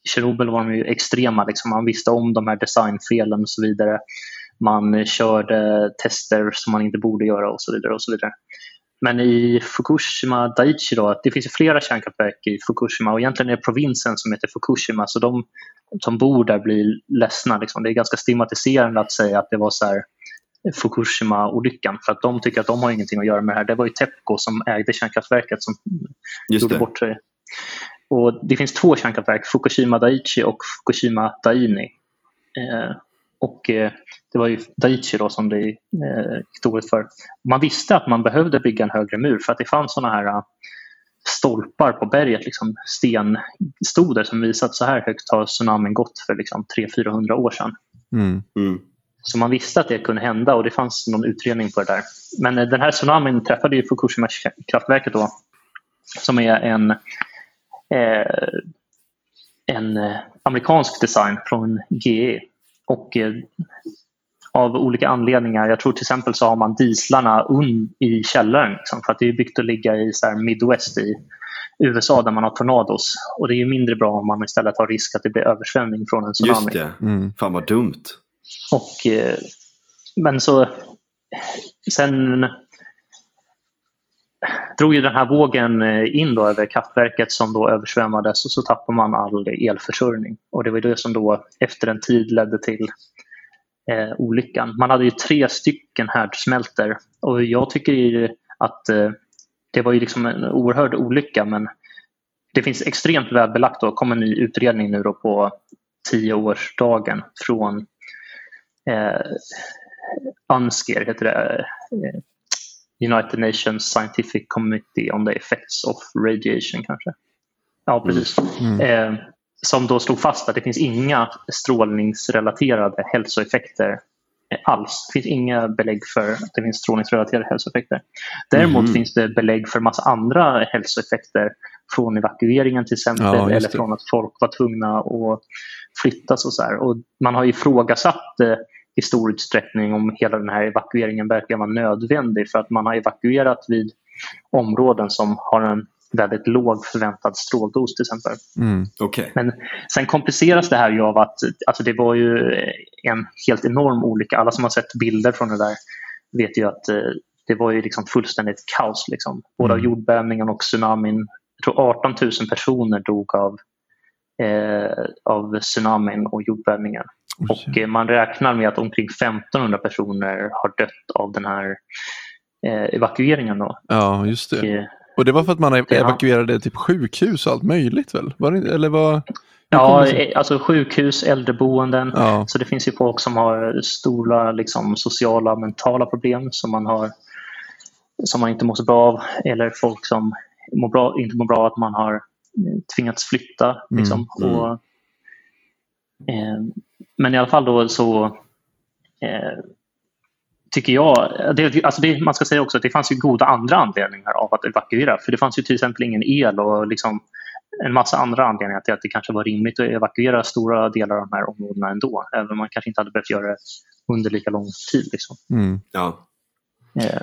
Tjernobyl var de ju extrema, liksom. man visste om de här designfelen och så vidare. Man körde tester som man inte borde göra och så vidare. och så vidare. Men i Fukushima Daiichi då, det finns ju flera kärnkraftverk i Fukushima och egentligen är det provinsen som heter Fukushima så de som bor där blir ledsna. Liksom. Det är ganska stigmatiserande att säga att det var så här Fukushima-olyckan för att de tycker att de har ingenting att göra med det här. Det var ju Tepco som ägde kärnkraftverket som Just gjorde det. bort sig. Och det finns två kärnkraftverk, Fukushima Daiichi och Fukushima Daini. Eh, och eh, det var ju Daiichi då som det eh, gick dåligt för. Man visste att man behövde bygga en högre mur för att det fanns sådana här eh, stolpar på berget, liksom stenstoder som visade att så här högt har tsunamin gått för liksom 300-400 år sedan. Mm. Mm. Så man visste att det kunde hända och det fanns någon utredning på det där. Men eh, den här tsunamin träffade ju Fukushima-kraftverket då som är en, en eh, amerikansk design från GE. Och eh, av olika anledningar, jag tror till exempel så har man dieslarna un i källaren liksom, för att det är byggt att ligga i så här Midwest i USA där man har tornados. Och det är ju mindre bra om man istället har risk att det blir översvämning från en tsunami. Just det. Mm. Fan vad dumt. Och, eh, men så sen drog ju den här vågen eh, in då över kraftverket som då översvämmades och så tappade man all elförsörjning. Och det var det som då efter en tid ledde till eh, olyckan. Man hade ju tre stycken härdsmältor och jag tycker ju att eh, det var ju liksom en oerhörd olycka men det finns extremt väl belagt och kom en ny utredning nu då på tioårsdagen från eh, UNSCEAR heter det. Eh, United Nations Scientific Committee on the Effects of Radiation kanske. Ja, precis. Mm. Eh, som då slog fast att det finns inga strålningsrelaterade hälsoeffekter alls. Det finns inga belägg för att det finns strålningsrelaterade hälsoeffekter. Däremot Mhm. finns det belägg för massa andra hälsoeffekter från evakueringen till exempel Ja, eller från att folk var tvungna att flyttas och så här. Och man har ifrågasatt eh, i stor utsträckning om hela den här evakueringen verkligen var nödvändig för att man har evakuerat vid områden som har en väldigt låg förväntad stråldos till exempel. Mm. Okej. Men sen kompliceras det här ju av att alltså det var ju en helt enorm olycka. Alla som har sett bilder från det där vet ju att eh, det var ju liksom fullständigt kaos. Liksom. Både av Mm. jordbävningen och tsunamin. Jag tror 18 000 personer dog av, eh, av tsunamin och jordbävningen. Och eh, man räknar med att omkring 1500 personer har dött av den här eh, evakueringen. Då. Ja, just Och, det. eh, Och det var för att man Ja. evakuerade typ sjukhus och allt möjligt väl? Var det, eller vad? hur Ja, eh, alltså sjukhus, äldreboenden. Ja. Så det finns ju folk som har stora liksom, sociala och mentala problem som man, har, som man inte mår så bra av. Eller folk som mår bra, inte mår bra av att man har tvingats flytta. Liksom. Mm, mm. Och, eh, men i alla fall då så eh, tycker jag, det, alltså det, man ska säga också att det fanns ju goda andra anledningar av att evakuera. För det fanns ju till exempel ingen el och liksom en massa andra anledningar till att det kanske var rimligt att evakuera stora delar av de här områdena ändå. Även om man kanske inte hade behövt göra det under lika lång tid. Liksom. Mm. Ja. Eh,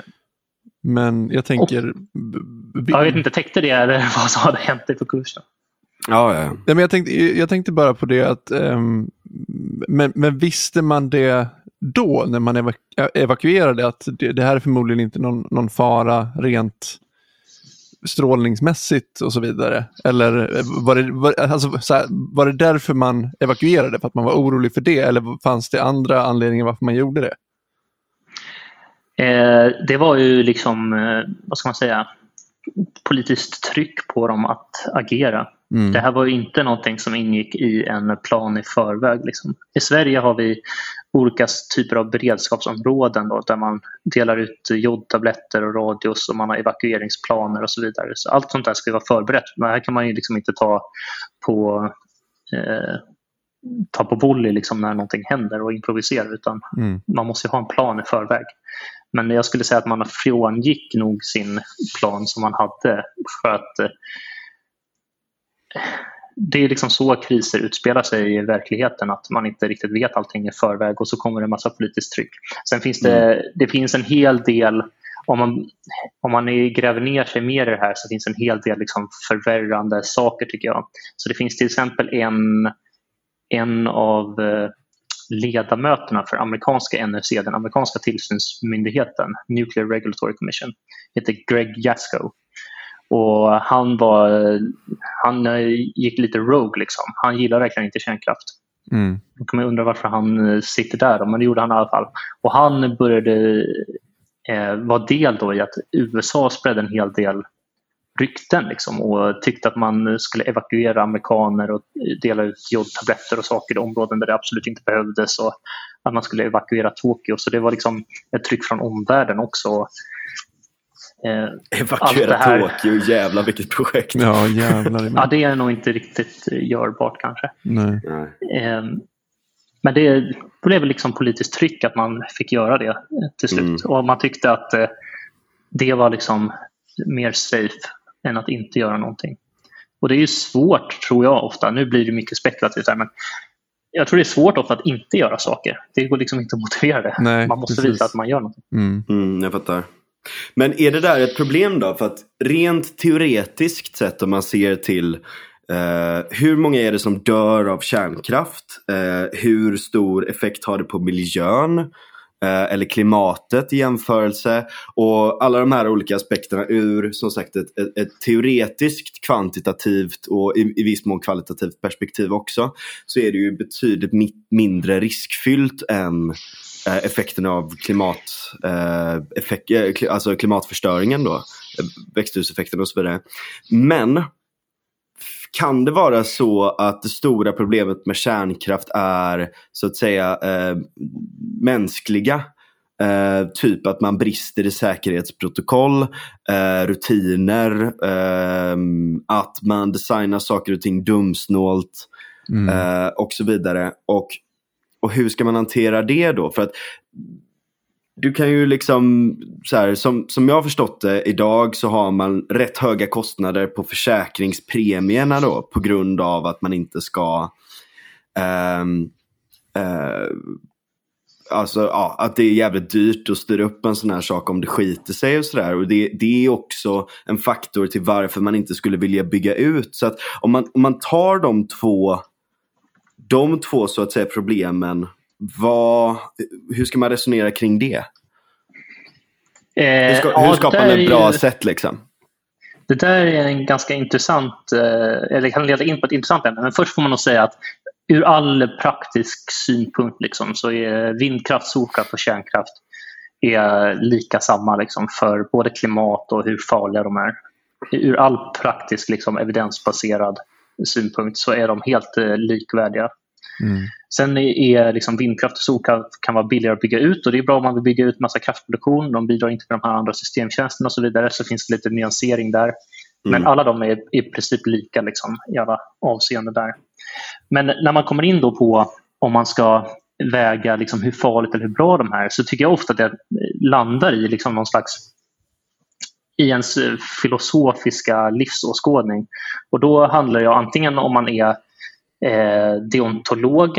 Men jag tänker... b- jag vet inte, täckte det eller vad som hade hänt i kursen? Ja, ja. Nej, men jag, tänkte, jag tänkte bara på det att, ehm, men, men visste man det då när man evaku evakuerade att det, det här är förmodligen inte någon, någon fara rent strålningsmässigt och så vidare? Eller var det, var, alltså, så här, var det därför man evakuerade? För att man var orolig för det? Eller fanns det andra anledningar varför man gjorde det? Eh, det var ju liksom, eh, vad ska man säga, politiskt tryck på dem att agera. Mm. Det här var ju inte någonting som ingick i en plan i förväg. Liksom. I Sverige har vi olika typer av beredskapsområden då, där man delar ut jodtabletter och radios och man har evakueringsplaner och så vidare. Så allt sånt där ska vara förberett. Men här kan man ju liksom inte ta på eh, ta på volley liksom när någonting händer och improvisera utan Mm. man måste ju ha en plan i förväg. Men jag skulle säga att man frångick nog sin plan som man hade för att eh, det är liksom så kriser utspelar sig i verkligheten, att man inte riktigt vet allting i förväg och så kommer det en massa politiskt tryck. Sen finns det, mm. det finns en hel del, om man, om man gräver ner sig mer i det här så finns en hel del liksom förvärrande saker tycker jag. Så det finns till exempel en, en av eh, ledamöterna för amerikanska NRC, den amerikanska tillsynsmyndigheten, Nuclear Regulatory Commission, heter Greg Jasko. Och han, var, han eh, gick lite rogue. Liksom. Han gillar verkligen inte kärnkraft. Mm. Då kan man undra varför han eh, sitter där, men det gjorde han i alla fall. Och han började eh, vara del då i att USA spredde en hel del rykten liksom, och tyckte att man skulle evakuera amerikaner och dela ut jodtabletter och saker i områden där det absolut inte behövdes och att man skulle evakuera Tokyo. Så det var liksom ett tryck från omvärlden också. Eh, Evakuera här... Tokyo, jävlar vilket projekt. Ja, jävlar. ja, det är nog inte riktigt görbart kanske. Nej. Eh, men det blev väl liksom politiskt tryck att man fick göra det till slut. Mm. Och man tyckte att eh, det var liksom mer safe än att inte göra någonting. Och det är ju svårt, tror jag ofta. Nu blir det mycket spekulativt här, men jag tror det är svårt ofta att inte göra saker. Det går liksom inte att motivera det. Nej, man måste precis. visa att man gör något. Mm. Mm, jag fattar. Men är det där ett problem då? För att rent teoretiskt sett om man ser till Uh, hur många är det som dör av kärnkraft? Uh, hur stor effekt har det på miljön? Eh, eller klimatet i jämförelse? Och alla de här olika aspekterna ur som sagt ett, ett, ett teoretiskt, kvantitativt och i, i viss mån kvalitativt perspektiv också. Så är det ju betydligt mi mindre riskfyllt än Eh, effekterna av klimat, eh, effekt, eh, alltså klimatförstöringen då, eh, växthuseffekten och så vidare. Men kan det vara så att det stora problemet med kärnkraft är så att säga eh, mänskliga? Eh, typ att man brister i säkerhetsprotokoll, eh, rutiner, att man designar saker och ting dumsnålt mm. och så vidare. Och och hur ska man hantera det då? För att du kan ju liksom, så här, som, som jag har förstått det idag så har man rätt höga kostnader på försäkringspremierna då på grund av att man inte ska um, uh, Alltså ja, att det är jävligt dyrt att styra upp en sån här sak om det skiter sig och sådär. Och det, det är också en faktor till varför man inte skulle vilja bygga ut. Så att om man, om man tar de två de två så att säga problemen, vad, hur ska man resonera kring det? Eh, hur, ska, hur skapar man ett bra ju, sätt liksom? Det där är en ganska intressant, eh, eller kan leda in på ett intressant ämne. Men först får man nog säga att ur all praktisk synpunkt liksom, så är vindkraft, solkraft och kärnkraft är lika samma liksom, för både klimat och hur farliga de är. Ur all praktisk liksom, evidensbaserad synpunkt så är de helt eh, likvärdiga. Mm. Sen är liksom vindkraft och solkraft kan vara billigare att bygga ut och det är bra om man vill bygga ut massa kraftproduktion. De bidrar inte med de här andra systemtjänsterna och så vidare så finns det lite nyansering där. Men mm. alla de är i princip lika liksom, i alla avseenden där. Men när man kommer in då på om man ska väga liksom hur farligt eller hur bra de är så tycker jag ofta att det landar i liksom någon slags i ens filosofiska livsåskådning. Och då handlar det antingen om man är deontolog,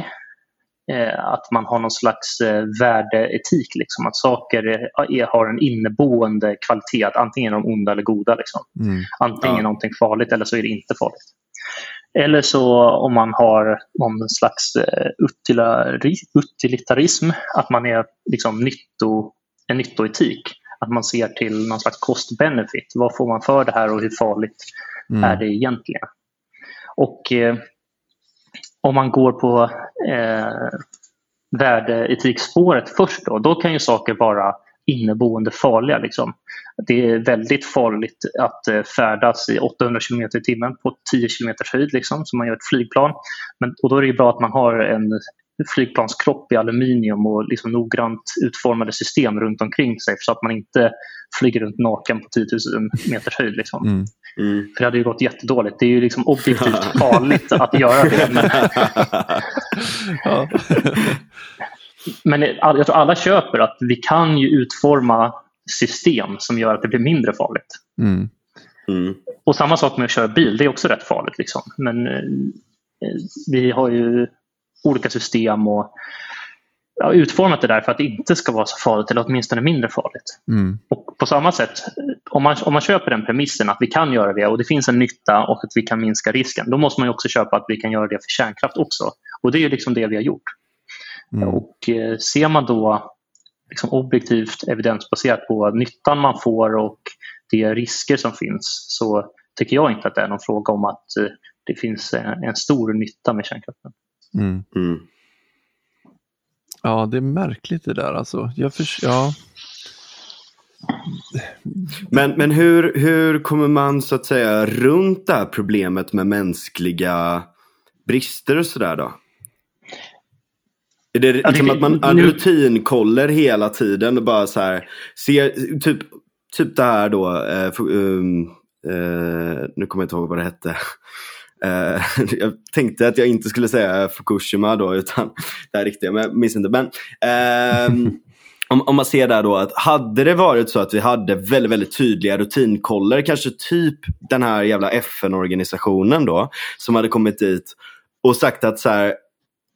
eh, att man har någon slags eh, värdeetik, liksom, att saker är, har en inneboende kvalitet, antingen är de onda eller goda. Liksom. Mm. Antingen ja. är någonting farligt eller så är det inte farligt. Eller så om man har någon slags eh, utilitarism, att man är liksom nytto, en nyttoetik. Att man ser till någon slags cost-benefit. Vad får man för det här och hur farligt mm. är det egentligen? Och eh, om man går på eh, värdeetikspåret först då, då kan ju saker vara inneboende farliga. Liksom. Det är väldigt farligt att eh, färdas i 800 km i timmen på 10 km höjd liksom, som man gör ett flygplan. Men, och då är det bra att man har en flygplanskropp i aluminium och liksom noggrant utformade system runt omkring sig så att man inte flyger runt naken på 10 000 meters höjd. Liksom. Mm. Mm. För det hade ju gått jättedåligt. Det är ju liksom objektivt farligt att göra det. Men... ja. men jag tror alla köper att vi kan ju utforma system som gör att det blir mindre farligt. Mm. Mm. Och samma sak med att köra bil, det är också rätt farligt. Liksom. Men eh, vi har ju olika system och ja, utformat det där för att det inte ska vara så farligt eller åtminstone mindre farligt. Mm. Och på samma sätt, om man, om man köper den premissen att vi kan göra det och det finns en nytta och att vi kan minska risken, då måste man också köpa att vi kan göra det för kärnkraft också. Och det är liksom det vi har gjort. Mm. Och eh, ser man då liksom objektivt evidensbaserat på nyttan man får och de risker som finns så tycker jag inte att det är någon fråga om att eh, det finns en, en stor nytta med kärnkraften. Mm. Ja, det är märkligt det där alltså. Jag förs- ja. Men, men hur, hur kommer man så att säga runt det här problemet med mänskliga brister och sådär då? Är det Ja, liksom det- att man nu- rutinkoller hela tiden och bara så här, ser, typ, typ det här då, eh, fu- um, eh, nu kommer jag inte ihåg vad det hette. Eh, jag tänkte att jag inte skulle säga Fukushima då, utan det här riktiga, men jag minns inte. Men, ehm, om, om man ser där då att hade det varit så att vi hade väldigt, väldigt tydliga rutinkoller, kanske typ den här jävla FN-organisationen då, som hade kommit dit och sagt att så här,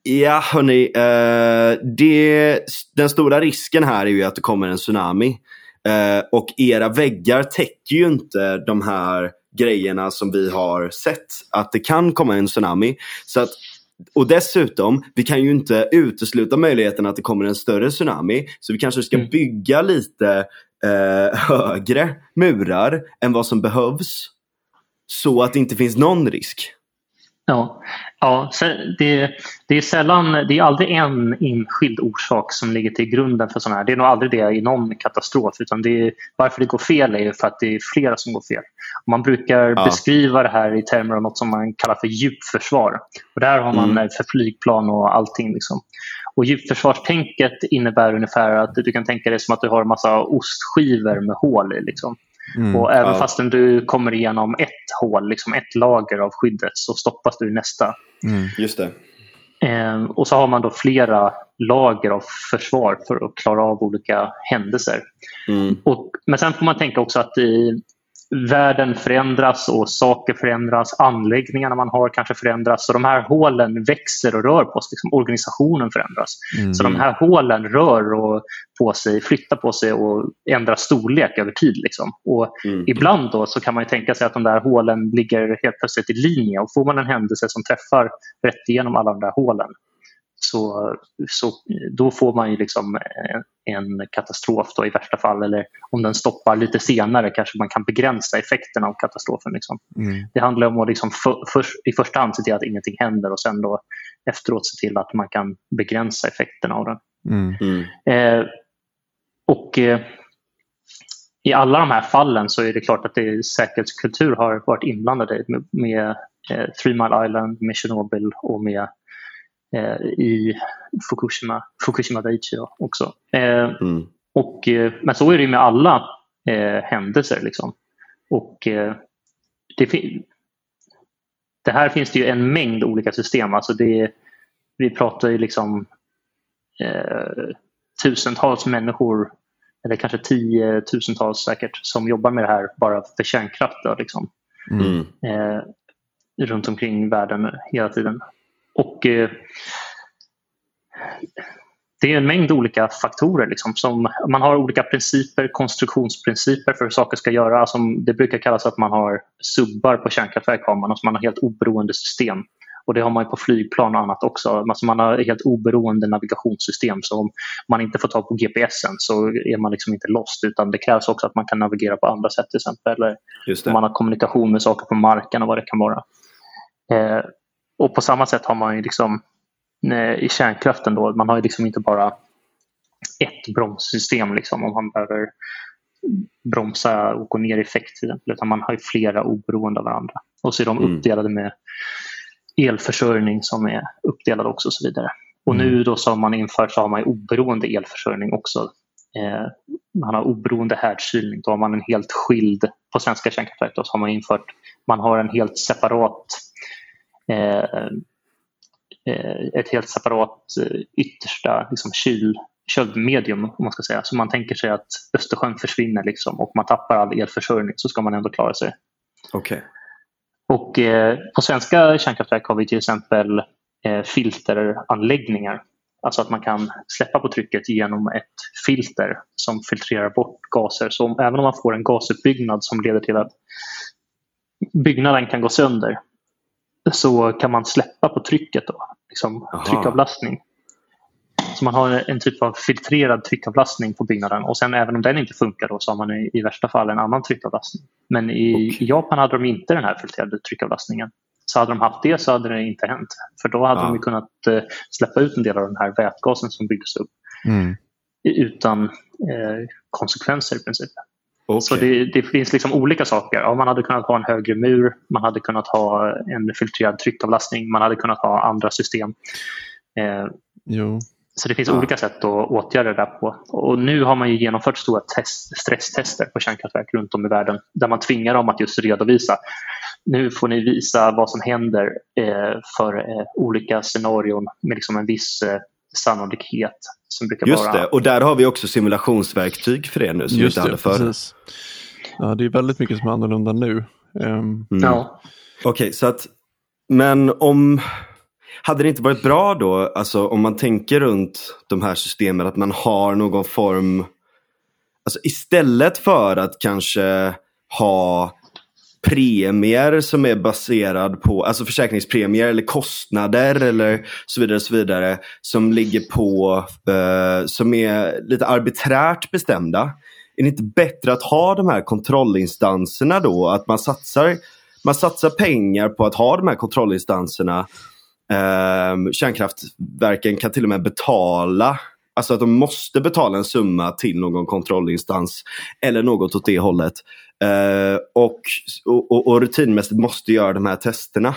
ja hörni, eh, det, den stora risken här är ju att det kommer en tsunami. Eh, och era väggar täcker ju inte de här grejerna som vi har sett att det kan komma en tsunami. Så att, och dessutom, vi kan ju inte utesluta möjligheten att det kommer en större tsunami. Så vi kanske ska Mm. bygga lite eh, högre murar än vad som behövs. Så att det inte finns någon risk. Ja, ja det, det är sällan, det är aldrig en enskild orsak som ligger till grunden för sådana här. Det är nog aldrig det i någon katastrof utan det är, varför det går fel är ju för att det är flera som går fel. Man brukar Ja. beskriva det här i termer av något som man kallar för djupförsvar. Och där har man Mm. för flygplan och allting. Liksom. Och djupförsvarstänket innebär ungefär att du kan tänka dig som att du har en massa ostskivor med hål i. Liksom. Mm. Och även Ja. fastän du kommer igenom ett hål, liksom ett lager av skyddet, så stoppas du i nästa. Mm. Just det. Eh, och så har man då flera lager av försvar för att klara av olika händelser. Mm. Och, men sen får man tänka också att i, världen förändras och saker förändras. Anläggningarna man har kanske förändras. Så de här hålen växer och rör på sig. Liksom organisationen förändras. Mm. Så de här hålen rör och på sig, flyttar på sig och ändrar storlek över tid. Liksom. Och Mm. ibland då så kan man ju tänka sig att de där hålen ligger helt plötsligt i linje och får man en händelse som träffar rätt igenom alla de där hålen så, så då får man ju liksom en, katastrof då i värsta fall eller om den stoppar lite senare kanske man kan begränsa effekterna av katastrofen. Liksom. Mm. Det handlar om att liksom för, för, i första hand se till att ingenting händer och sen då efteråt se till att man kan begränsa effekterna av den. Mm. Mm. Eh, och eh, i alla de här fallen så är det klart att det är säkerhetskultur har varit inblandade med, med eh, Three Mile Island, med Tjernobyl och med i Fukushima, Fukushima Daiichi också. Eh, Mm. och, eh, men så är det ju med alla eh, händelser. Liksom. Och eh, det, det här finns det ju en mängd olika system. Alltså det, vi pratar ju liksom eh, tusentals människor, eller kanske tiotusentals säkert, som jobbar med det här bara för kärnkraft. Då, liksom. Mm. eh, runt omkring världen hela tiden. Och eh, Det är en mängd olika faktorer. Liksom, som man har olika principer, konstruktionsprinciper för hur saker ska göras. Som det brukar kallas att man har subbar på kärnkraftverk. Har man, alltså man har helt oberoende system. Och Det har man på flygplan och annat också. Alltså man har helt oberoende navigationssystem. Så om man inte får tag på GPSen så är man liksom inte lost. Utan det krävs också att man kan navigera på andra sätt till exempel. Eller om man har kommunikation med saker på marken och vad det kan vara. Eh, och på samma sätt har man ju liksom eh, i kärnkraften då, man har ju liksom inte bara ett bromssystem liksom om man behöver bromsa och gå ner i effekt till exempel, utan man har ju flera oberoende av varandra. Och så är de Mm. uppdelade med elförsörjning som är uppdelad också och så vidare. Och nu då som man infört så har man oberoende elförsörjning också. Eh, man har oberoende härdkylning. Då har man en helt skild, på svenska kärnkraftverk då, så har man infört, man har en helt separat ett helt separat eh, yttersta liksom, kyl, köldmedium om man ska säga. Så man tänker sig att Östersjön försvinner liksom, och man tappar all elförsörjning så ska man ändå klara sig. Okej. Och eh, på svenska kärnkraftverk har vi till exempel eh, filteranläggningar. Alltså att man kan släppa på trycket genom ett filter som filtrerar bort gaser. Så om, även om man får en gasuppbyggnad som leder till att byggnaden kan gå sönder så kan man släppa på trycket då, liksom Aha. tryckavlastning. Så man har en typ av filtrerad tryckavlastning på byggnaden och sen även om den inte funkar då så har man i, i värsta fall en annan tryckavlastning. Men i, i Japan hade de inte den här filtrerade tryckavlastningen. Så hade de haft det så hade det inte hänt. För då hade Ja. de kunnat eh, släppa ut en del av den här vätgasen som byggdes upp Mm. utan eh, konsekvenser i princip. Okej. Så det, det finns liksom olika saker. Ja, man hade kunnat ha en högre mur, man hade kunnat ha en filtrerad tryckavlastning, man hade kunnat ha andra system. Eh, så det finns Ja. olika sätt att åtgärda det där på. Och nu har man ju genomfört stora test, stresstester på kärnkraftverk runt om i världen där man tvingar dem att just redovisa. Nu får ni visa vad som händer eh, för eh, olika scenarion med liksom en viss eh, sannolikhet som brukar Just vara det, och där har vi också simulationsverktyg för det nu som vi Just inte det, hade förr. precis. Ja, det är väldigt mycket som är annorlunda nu. Mm. Ja. Okej, så att, men om, hade det inte varit bra då, alltså om man tänker runt de här systemen, att man har någon form, alltså istället för att kanske ha premier som är baserad på, alltså försäkringspremier eller kostnader eller så vidare, så vidare som ligger på, eh, som är lite arbiträrt bestämda. Är det inte bättre att ha de här kontrollinstanserna då? Att man satsar, man satsar pengar på att ha de här kontrollinstanserna. Eh, kärnkraftverken kan till och med betala Alltså att de måste betala en summa till någon kontrollinstans eller något åt det hållet. Eh, och, och, och rutinmässigt måste göra de här testerna.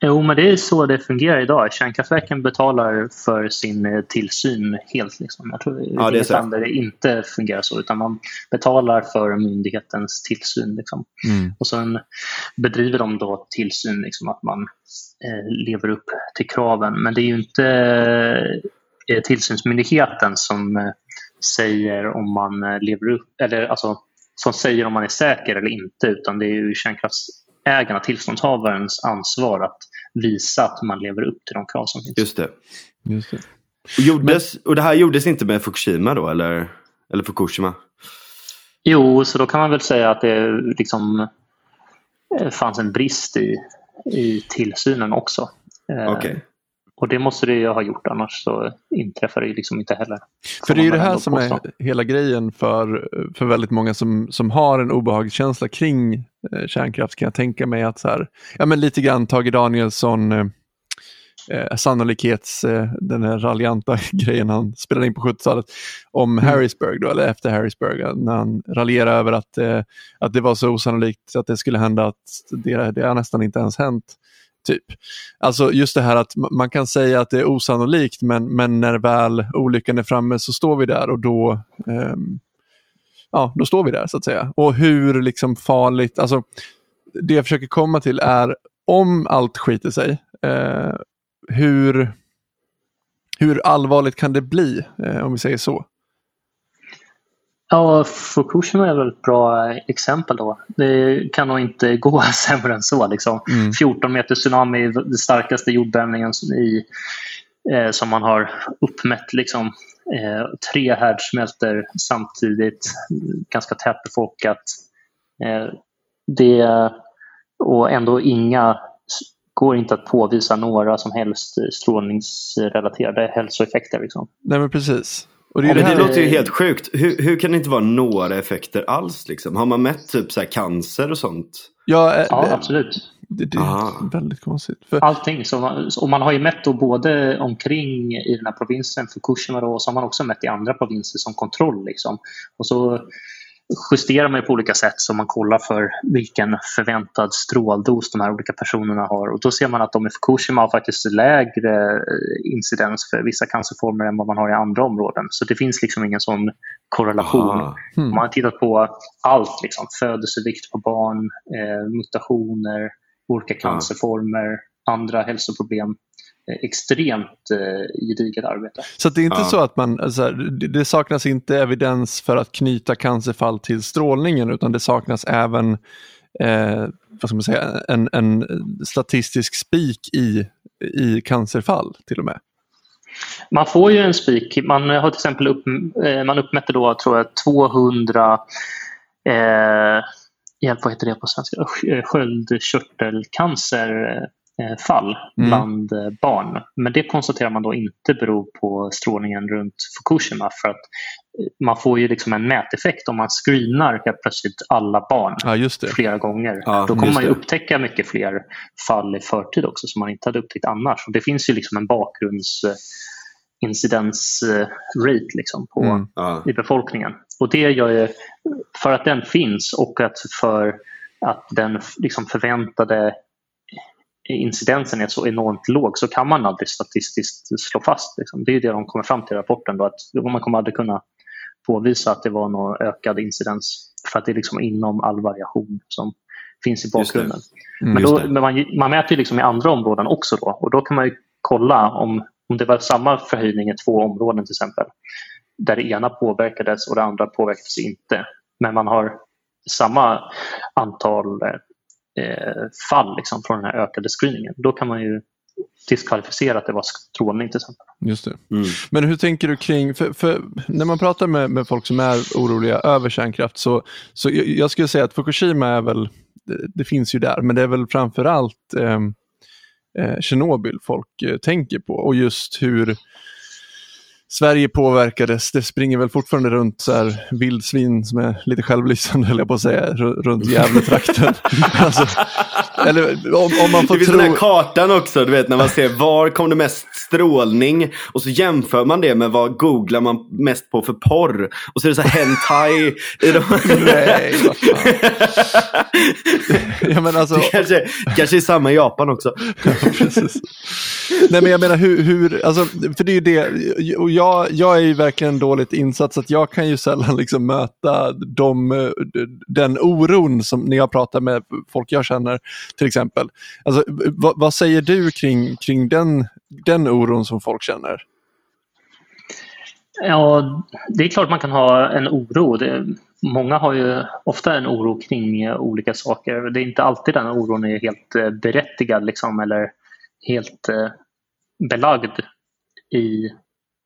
Jo, men det är så det fungerar idag. Kärnkraftverken betalar för sin eh, tillsyn helt. Liksom. Jag tror Ja, det är inget så. land där det inte fungerar så, utan man betalar för myndighetens tillsyn. Liksom. mm. Och sen bedriver de då tillsyn, liksom, att man eh, lever upp till kraven. Men det är ju inte eh, tillsynsmyndigheten som eh, säger om man eh, lever upp, eller alltså som säger om man är säker eller inte, utan det är ju kärnkraftsägarna, tillståndshavarens ansvar att visa att man lever upp till de krav som finns. Just det. Just det. Och, gjordes, och det här gjordes inte med Fukushima då eller? Eller Fukushima? Jo, så då kan man väl säga att det liksom eh, fanns en brist i, i tillsynen också. Eh, Okej. Och det måste det ju ha gjort, annars så inträffar det ju liksom inte heller. För det är ju det här som är påstå. hela grejen för, för väldigt många som, som har en obehagskänsla kring eh, kärnkraft kan jag tänka mig att så här, ja men lite grann Tage Danielsson eh, eh, sannolikhets, eh, den här raljanta grejen han spelade in på 70-talet om Harrisburg då, eller efter Harrisburg, när han raljerade över att, eh, att det var så osannolikt att det skulle hända att det, det har nästan inte ens hänt. Typ. Alltså just det här att man kan säga att det är osannolikt men, men när väl olyckan är framme så står vi där och då, ehm, ja, då står vi där så att säga. Och hur liksom farligt, alltså det jag försöker komma till är om allt skiter sig, eh, hur, hur allvarligt kan det bli eh, om vi säger så? Ja, Fukushima är väl ett bra exempel då. Det kan nog inte gå sämre än så. Liksom. Mm. 14 meter tsunami, den starkaste jordbävningen i, eh, som man har uppmätt. Liksom. Eh, tre härdsmältor samtidigt, ganska tätbefolkat. Eh, det, och ändå inga, går inte att påvisa några som helst strålningsrelaterade hälsoeffekter. Liksom. Nej men precis. Och det Ja, det det låter ju helt sjukt. Hur, hur kan det inte vara några effekter alls? Liksom? Har man mätt typ så här cancer och sånt? ja, eh, Ja, absolut. Det, det är väldigt konstigt. För, Allting. Så man, och man har ju mätt då både omkring i den här provinsen, Fukushima, då, och så har man också mätt i andra provinser som kontroll. Liksom. Och så justerar man på olika sätt så man kollar för vilken förväntad stråldos de här olika personerna har. Och då ser man att de i Fukushima har faktiskt lägre eh, incidens för vissa cancerformer än vad man har i andra områden. Så det finns liksom ingen sån korrelation. Hmm. Man har tittat på allt, liksom. födelsevikt på barn, eh, mutationer, olika cancerformer, andra hälsoproblem extremt gediget arbete. Så det är inte Ja. så att man, alltså, det, det saknas inte evidens för att knyta cancerfall till strålningen utan det saknas även eh, vad ska man säga, en, en statistisk spik i, i cancerfall till och med. Man får ju en spik. Man har till exempel upp, eh, man uppmätte då tror jag 200 eh, hjälp, vad heter det på svenska? Sk- Sköldkörtelcancerfall Mm. bland eh, barn. Men det konstaterar man då inte beror på strålningen runt Fukushima för att eh, man får ju liksom en mäteffekt om man screenar helt plötsligt alla barn Ja, just det. flera gånger. Ja, Då kommer man ju upptäcka mycket fler fall i förtid också som man inte hade upptäckt annars. Och det finns ju liksom en bakgrunds eh, incidence eh, rate liksom på, Mm. Ja. i befolkningen. Och det gör ju, för att den finns och att för att den liksom förväntade incidensen är så enormt låg så kan man aldrig statistiskt slå fast. Liksom. Det är det de kommer fram till i rapporten. Då, att man kommer aldrig kunna påvisa att det var någon ökad incidens för att det är liksom inom all variation som finns i bakgrunden. Mm, Men, då, men man, man mäter ju liksom i andra områden också då och då kan man ju kolla om, om det var samma förhöjning i två områden till exempel. Där det ena påverkades och det andra påverkades inte. Men man har samma antal eh, fall liksom, från den här ökade screeningen. Då kan man ju diskvalificera att det var strålning till exempel. Just det. Mm. Men hur tänker du kring, för, för när man pratar med, med folk som är oroliga över kärnkraft så, så jag, jag skulle säga att Fukushima är väl, det, det finns ju där, men det är väl framförallt eh, eh, Tjernobyl folk eh, tänker på och just hur Sverige påverkades, det springer väl fortfarande runt så här vildsvin som är lite självlysande, höll jag på att säga, ru- runt Gävletrakten. alltså, eller om, om man får Det finns tro... den här kartan också, du vet när man ser var kom det mest strålning och så jämför man det med vad googlar man mest på för porr. Och så är det så här hentai i de... Nej, vad fan. ja, men alltså, Det kanske, kanske är samma i Japan också. Ja, precis. Nej men jag menar hur, hur alltså, för det är ju det, och jag, jag är ju verkligen dåligt insatt så att jag kan ju sällan liksom möta de, eh, den oron som när jag pratar med folk jag känner till exempel. Alltså, vad, vad säger du kring, kring den, den oron som folk känner? Ja, det är klart man kan ha en oro. Det, många har ju ofta en oro kring eh, olika saker. Det är inte alltid den oron är helt eh, berättigad liksom, eller helt belagd i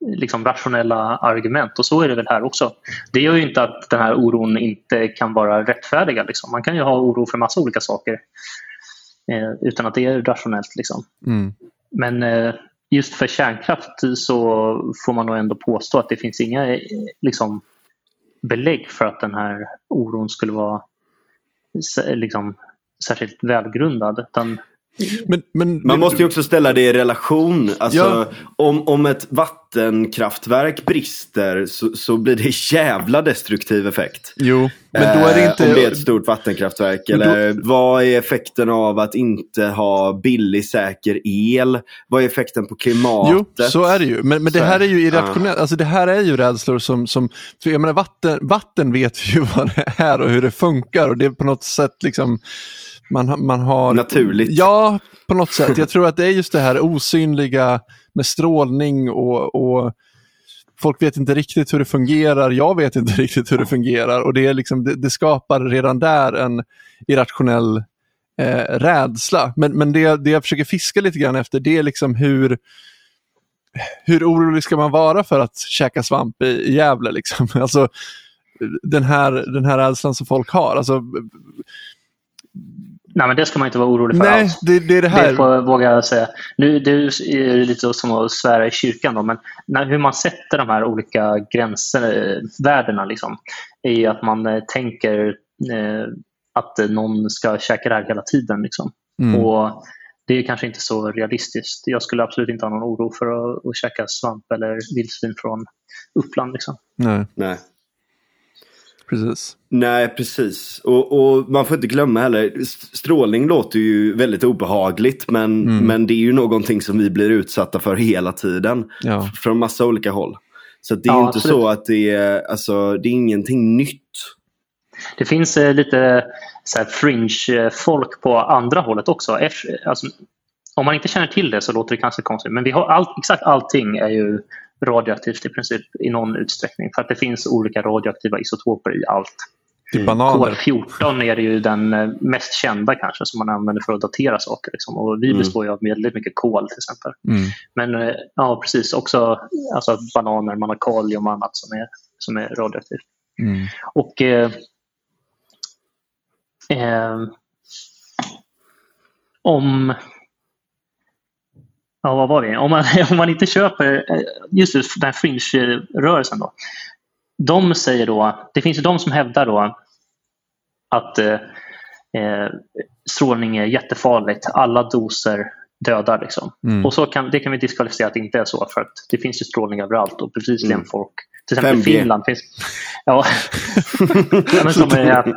liksom, rationella argument. Och så är det väl här också. Det gör ju inte att den här oron inte kan vara rättfärdigad. Liksom. Man kan ju ha oro för massa olika saker eh, utan att det är rationellt. Liksom. Mm. Men eh, just för kärnkraft så får man nog ändå påstå att det finns inga eh, liksom, belägg för att den här oron skulle vara liksom, särskilt välgrundad. Utan, Men, men, Man måste ju också ställa det i relation. Alltså, Ja. om, om ett vattenkraftverk brister så, så blir det jävla destruktiv effekt. Jo, men då är det inte... Eh, om det är ett stort vattenkraftverk. Då- Eller vad är effekten av att inte ha billig säker el? Vad är effekten på klimatet? Jo, så är det ju. Men, men det här är ju ja. irrationellt. Alltså det här är ju rädslor som, som för jag menar vatten, vatten vet vi ju vad det är och hur det funkar och det är på något sätt liksom man, man har... Naturligt. Ja, på något sätt. Jag tror att det är just det här osynliga med strålning och, och folk vet inte riktigt hur det fungerar. Jag vet inte riktigt hur det fungerar och det, är liksom, det, det skapar redan där en irrationell eh, rädsla. Men, men det, det jag försöker fiska lite grann efter det är liksom hur hur orolig ska man vara för att käka svamp i, i Gävle? Liksom? Alltså, den, här, den här rädslan som folk har. Alltså, nej, men det ska man inte vara orolig för nej, alls. det, det är det här. Det får jag våga säga. Nu, det är ju lite som att svära i kyrkan. Då, men när, hur man sätter de här olika gränsvärdena liksom, är ju att man eh, tänker eh, att eh, någon ska käka det här hela tiden. Liksom. Mm. Och det är kanske inte så realistiskt. Jag skulle absolut inte ha någon oro för att, att käka svamp eller vildsvin från Uppland. Liksom. Nej, Nej. Precis. Nej, precis. Och, och man får inte glömma heller, st- strålning låter ju väldigt obehagligt men, Mm. men det är ju någonting som vi blir utsatta för hela tiden. Ja. Från massa olika håll. Så att det är Ja, ju inte absolut. så att det är, alltså, det är ingenting nytt. Det finns eh, lite så här fringe-folk på andra hållet också. Eff- Alltså, om man inte känner till det så låter det kanske konstigt, men vi har all, exakt allting är ju radioaktivt i princip i någon utsträckning för att det finns olika radioaktiva isotoper i allt. Typ bananer. K14 är det ju den eh, mest kända kanske som man använder för att datera saker. Liksom. Och vi Mm. består ju av väldigt mycket kol till exempel. Mm. Men eh, ja, precis. Också alltså, bananer, man har kalium och annat som är, som är radioaktivt. Mm. Och eh, eh, om Ja, vad var vi? Om man, om man inte köper eh, just det, den här fringe-rörelsen då. De säger då, det finns ju de som hävdar då att eh, eh, strålning är jättefarligt. Alla doser dödar. Liksom. Mm. Och så kan, det kan vi diskvalificera att det inte är så för att det finns ju strålning överallt och bevisligen Mm. folk, till exempel i 5G. Finland finns ja, som, är,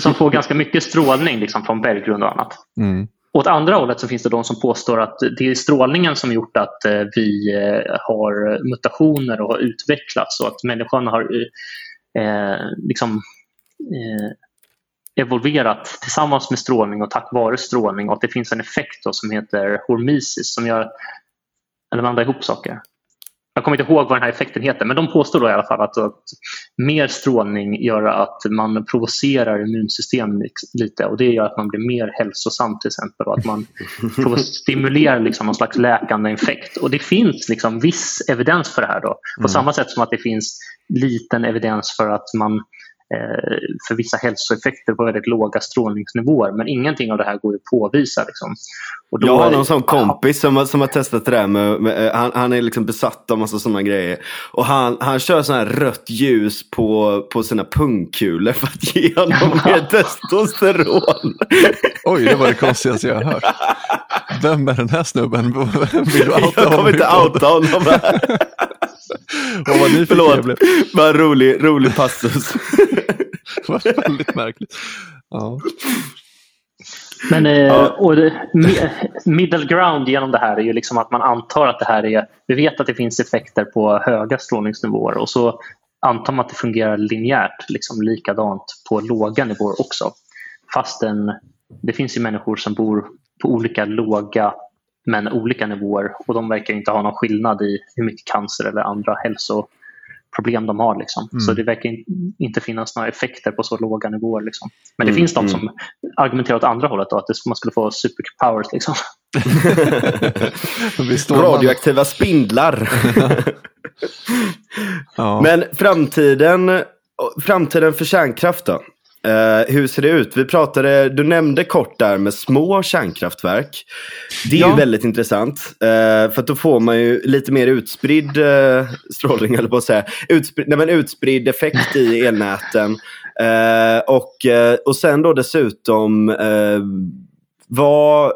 som får ganska mycket strålning liksom, från berggrund och annat. Mm. Åt andra hållet så finns det de som påstår att det är strålningen som gjort att eh, vi eh, har mutationer och har utvecklats och att människan har eh, eh, liksom, eh, evolverat tillsammans med strålning och tack vare strålning och att det finns en effekt då som heter hormesis som gör, eller blandar ihop saker. Jag kommer inte ihåg vad den här effekten heter men de påstår då i alla fall att, att mer strålning gör att man provocerar immunsystemet lite och det gör att man blir mer hälsosam till exempel och att man stimulerar liksom någon slags läkande effekt. Och det finns liksom viss evidens för det här då. På Mm. samma sätt som att det finns liten evidens för att man för vissa hälsoeffekter på väldigt låga strålningsnivåer. Men ingenting av det här går att påvisa. Liksom. Och då- Jag har någon sån kompis som, har- som har testat det där med, med han, han är liksom besatt av massa sådana grejer. Och han, han kör sån här rött ljus på, på sina pungkulor för att ge honom mer testosteron. Oj, det var det konstigaste jag har hört. Vem är den här snubben? Vill du outa Jag kommer inte outa honom här. Vad var nyfiken Förlåt, bara en rolig, rolig passus. Det var väldigt märkligt. Ja. Men eh, Ja. och det, mi- middle ground genom det här är ju liksom att man antar att det här är, vi vet att det finns effekter på höga strålningsnivåer och så antar man att det fungerar linjärt, liksom likadant på låga nivåer också. Fastän det finns ju människor som bor på olika låga men olika nivåer och de verkar inte ha någon skillnad i hur mycket cancer eller andra hälsoproblem de har. Liksom. Mm. Så det verkar in- inte finnas några effekter på så låga nivåer. Liksom. Men det Mm, finns de mm. som argumenterar åt andra hållet, då, att det, man skulle få superpowers. Liksom. Radioaktiva spindlar. Ja. Men framtiden, framtiden för kärnkraft då? Eh, hur ser det ut? Vi pratade, du nämnde kort där med små kärnkraftverk. Det är Ja. ju väldigt intressant. eh, för då får man ju lite mer utspridd uh, strålning, eller på att säga. Utspridd, nej, men utspridd effekt i elnäten. Och, och sen då dessutom uh, vad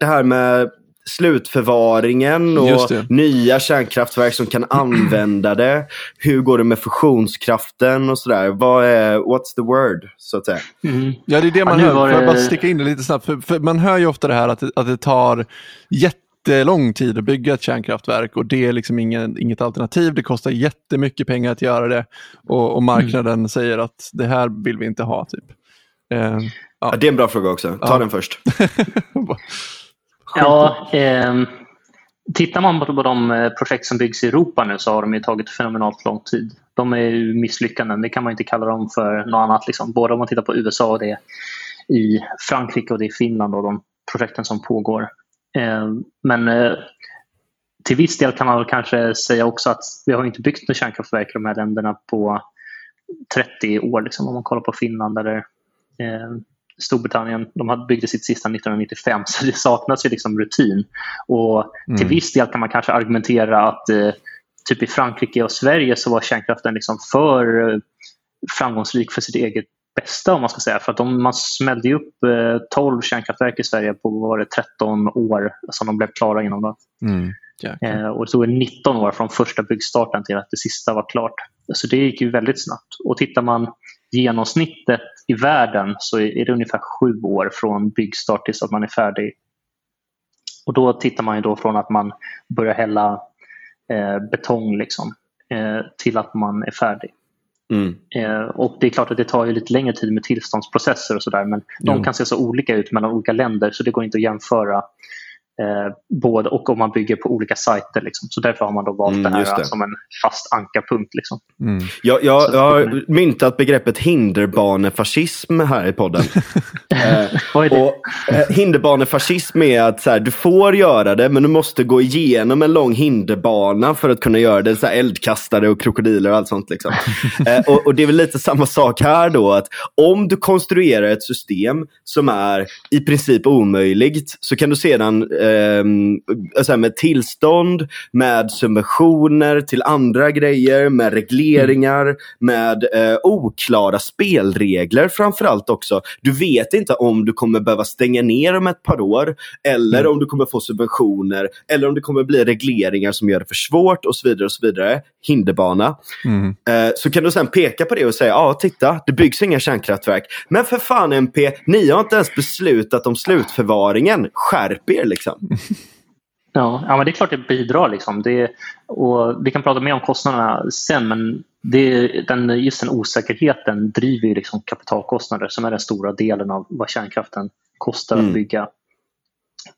det här med slutförvaringen och det. nya kärnkraftverk som kan använda det. Hur går det med fusionskraften och sådär? Vad är, what's the word, så att säga? Mm. Ja, det är det man nu hör. Får jag bara det- sticka in det lite snabbt? För, för man hör ju ofta det här att det, att det tar jättelång tid att bygga ett kärnkraftverk och det är liksom ingen, inget alternativ. Det kostar jättemycket pengar att göra det och, och marknaden säger att det här vill vi inte ha. typ. Eh, Ja, det är en bra fråga också. Ta Ja. den först. Ja, ehm, tittar man på, de eh, projekt som byggs i Europa nu så har de ju tagit fenomenalt lång tid. De är ju misslyckanden, det kan man inte kalla dem för något annat. Liksom. Både om man tittar på USA och det i Frankrike och det i Finland och de projekten som pågår. Ehm, men eh, till viss del kan man väl kanske säga också att vi har inte byggt några kärnkraftverk i de här länderna på 30 år. Liksom, om man kollar på Finland eller eh, Storbritannien. De hade- byggde sitt sista 1995 så det saknas ju liksom rutin. Och till Mm. viss del kan man kanske argumentera att eh, typ i Frankrike och Sverige så var kärnkraften liksom för eh, framgångsrik för sitt eget bästa om man ska säga. För att de, man smällde upp eh, 12 kärnkraftverk i Sverige på var det, 13 år som de blev klara inom. Då. mm. Eh, och det tog 19 år från första byggstarten till att det sista var klart. Så det gick ju väldigt snabbt. Och tittar man genomsnittet i världen så är det ungefär sju år från byggstart tills att man är färdig. Och då tittar man ju då från att man börjar hälla eh, betong liksom, eh, till att man är färdig. Mm. Eh, och det är klart att det tar ju lite längre tid med tillståndsprocesser och sådär men de Jo. kan se så olika ut mellan olika länder så det går inte att jämföra Eh, både och om man bygger på olika sajter. Liksom. Så därför har man då valt Mm, det här det. som en fast ankarpunkt. Liksom. Mm. Jag, jag, jag har myntat begreppet hinderbanefascism här i podden. Eh, Vad är det? och, eh, hinderbanefascism är att så här, du får göra det men du måste gå igenom en lång hinderbana för att kunna göra det. Så här, eldkastare och krokodiler och allt sånt. Liksom. eh, och, och Det är väl lite samma sak här då. att Om du konstruerar ett system som är i princip omöjligt så kan du sedan här, med tillstånd, med subventioner till andra grejer, med regleringar, med eh, oklara spelregler framförallt också. Du vet inte om du kommer behöva stänga ner om ett par år eller Mm. om du kommer få subventioner eller om det kommer bli regleringar som gör det för svårt och så vidare. och så vidare. Hinderbana. Mm. Eh, så kan du sen peka på det och säga, ja titta, det byggs inga kärnkraftverk. Men för fan MP, ni har inte ens beslutat om slutförvaringen. Skärp er liksom. Ja, ja men det är klart det bidrar. Liksom. Det, och vi kan prata mer om kostnaderna sen men det, den, just den osäkerheten driver ju liksom kapitalkostnader som är den stora delen av vad kärnkraften kostar Mm. att bygga.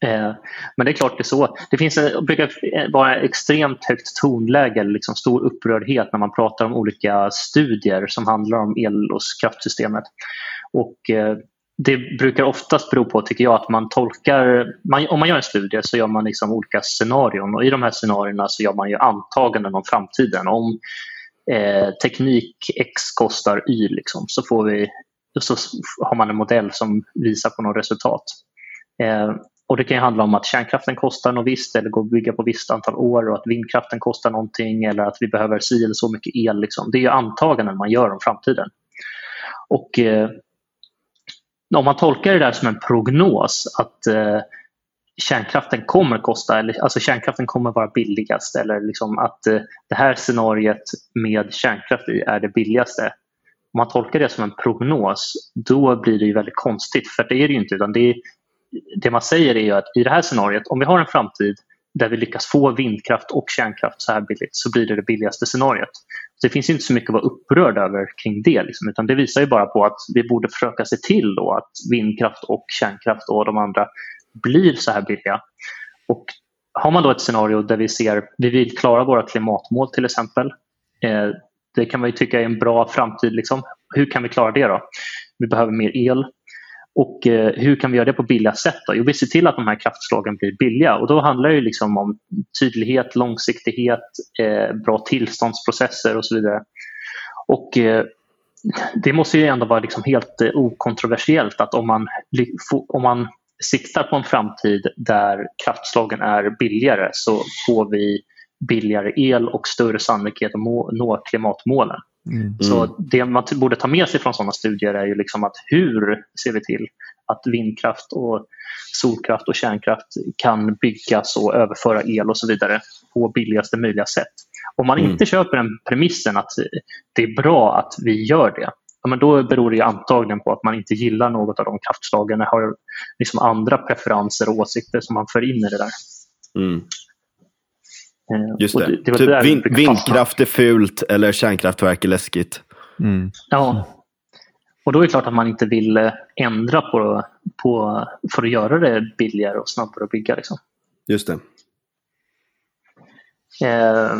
Eh, men det är klart det är så. Det finns en, brukar vara extremt högt tonläge, eller liksom stor upprördhet när man pratar om olika studier som handlar om el och kraftsystemet. Och, eh, det brukar oftast bero på, tycker jag, att man tolkar... Man, om man gör en studie så gör man liksom olika scenarion och i de här scenarierna så gör man ju antaganden om framtiden. Om eh, teknik X kostar Y liksom, så, får vi, så har man en modell som visar på något resultat. Eh, och Det kan ju handla om att kärnkraften kostar något visst eller går att bygga på ett visst antal år och att vindkraften kostar någonting eller att vi behöver si eller så mycket el. Liksom. Det är ju antaganden man gör om framtiden. Och eh, om man tolkar det där som en prognos att eh, kärnkraften kommer kosta, eller, alltså kärnkraften kommer vara billigast eller liksom att eh, det här scenariet med kärnkraft i är det billigaste. Om man tolkar det som en prognos då blir det ju väldigt konstigt för det är det ju inte utan det, är, det man säger är ju att i det här scenariot om vi har en framtid där vi lyckas få vindkraft och kärnkraft så här billigt så blir det det billigaste scenariot. Så det finns inte så mycket att vara upprörd över kring det. Liksom, utan det visar ju bara på att vi borde försöka se till då att vindkraft och kärnkraft och de andra blir så här billiga. Och har man då ett scenario där vi ser vi vill klara våra klimatmål till exempel. Eh, det kan man ju tycka är en bra framtid. Liksom. Hur kan vi klara det då? Vi behöver mer el. Och eh, hur kan vi göra det på billiga sätt? Då? Jo, vi ser till att de här kraftslagen blir billiga och då handlar det liksom om tydlighet, långsiktighet, eh, bra tillståndsprocesser och så vidare. Och eh, det måste ju ändå vara liksom helt eh, okontroversiellt att om man, om man siktar på en framtid där kraftslagen är billigare så får vi billigare el och större sannolikhet att nå klimatmålen. Mm. Så det man borde ta med sig från sådana studier är ju liksom att hur ser vi till att vindkraft och solkraft och kärnkraft kan byggas och överföra el och så vidare på billigaste möjliga sätt. Om man Mm. inte köper den premissen att det är bra att vi gör det, ja, men då beror det ju antagligen på att man inte gillar något av de kraftslagen eller har liksom andra preferenser och åsikter som man för in i det där. Mm. Eh, Just det. det typ det fastna. vindkraft är fult eller kärnkraftverk är läskigt. Mm. Ja. Och då är det klart att man inte vill eh, ändra på, på för att göra det billigare och snabbare att bygga. Liksom. Just det. Eh,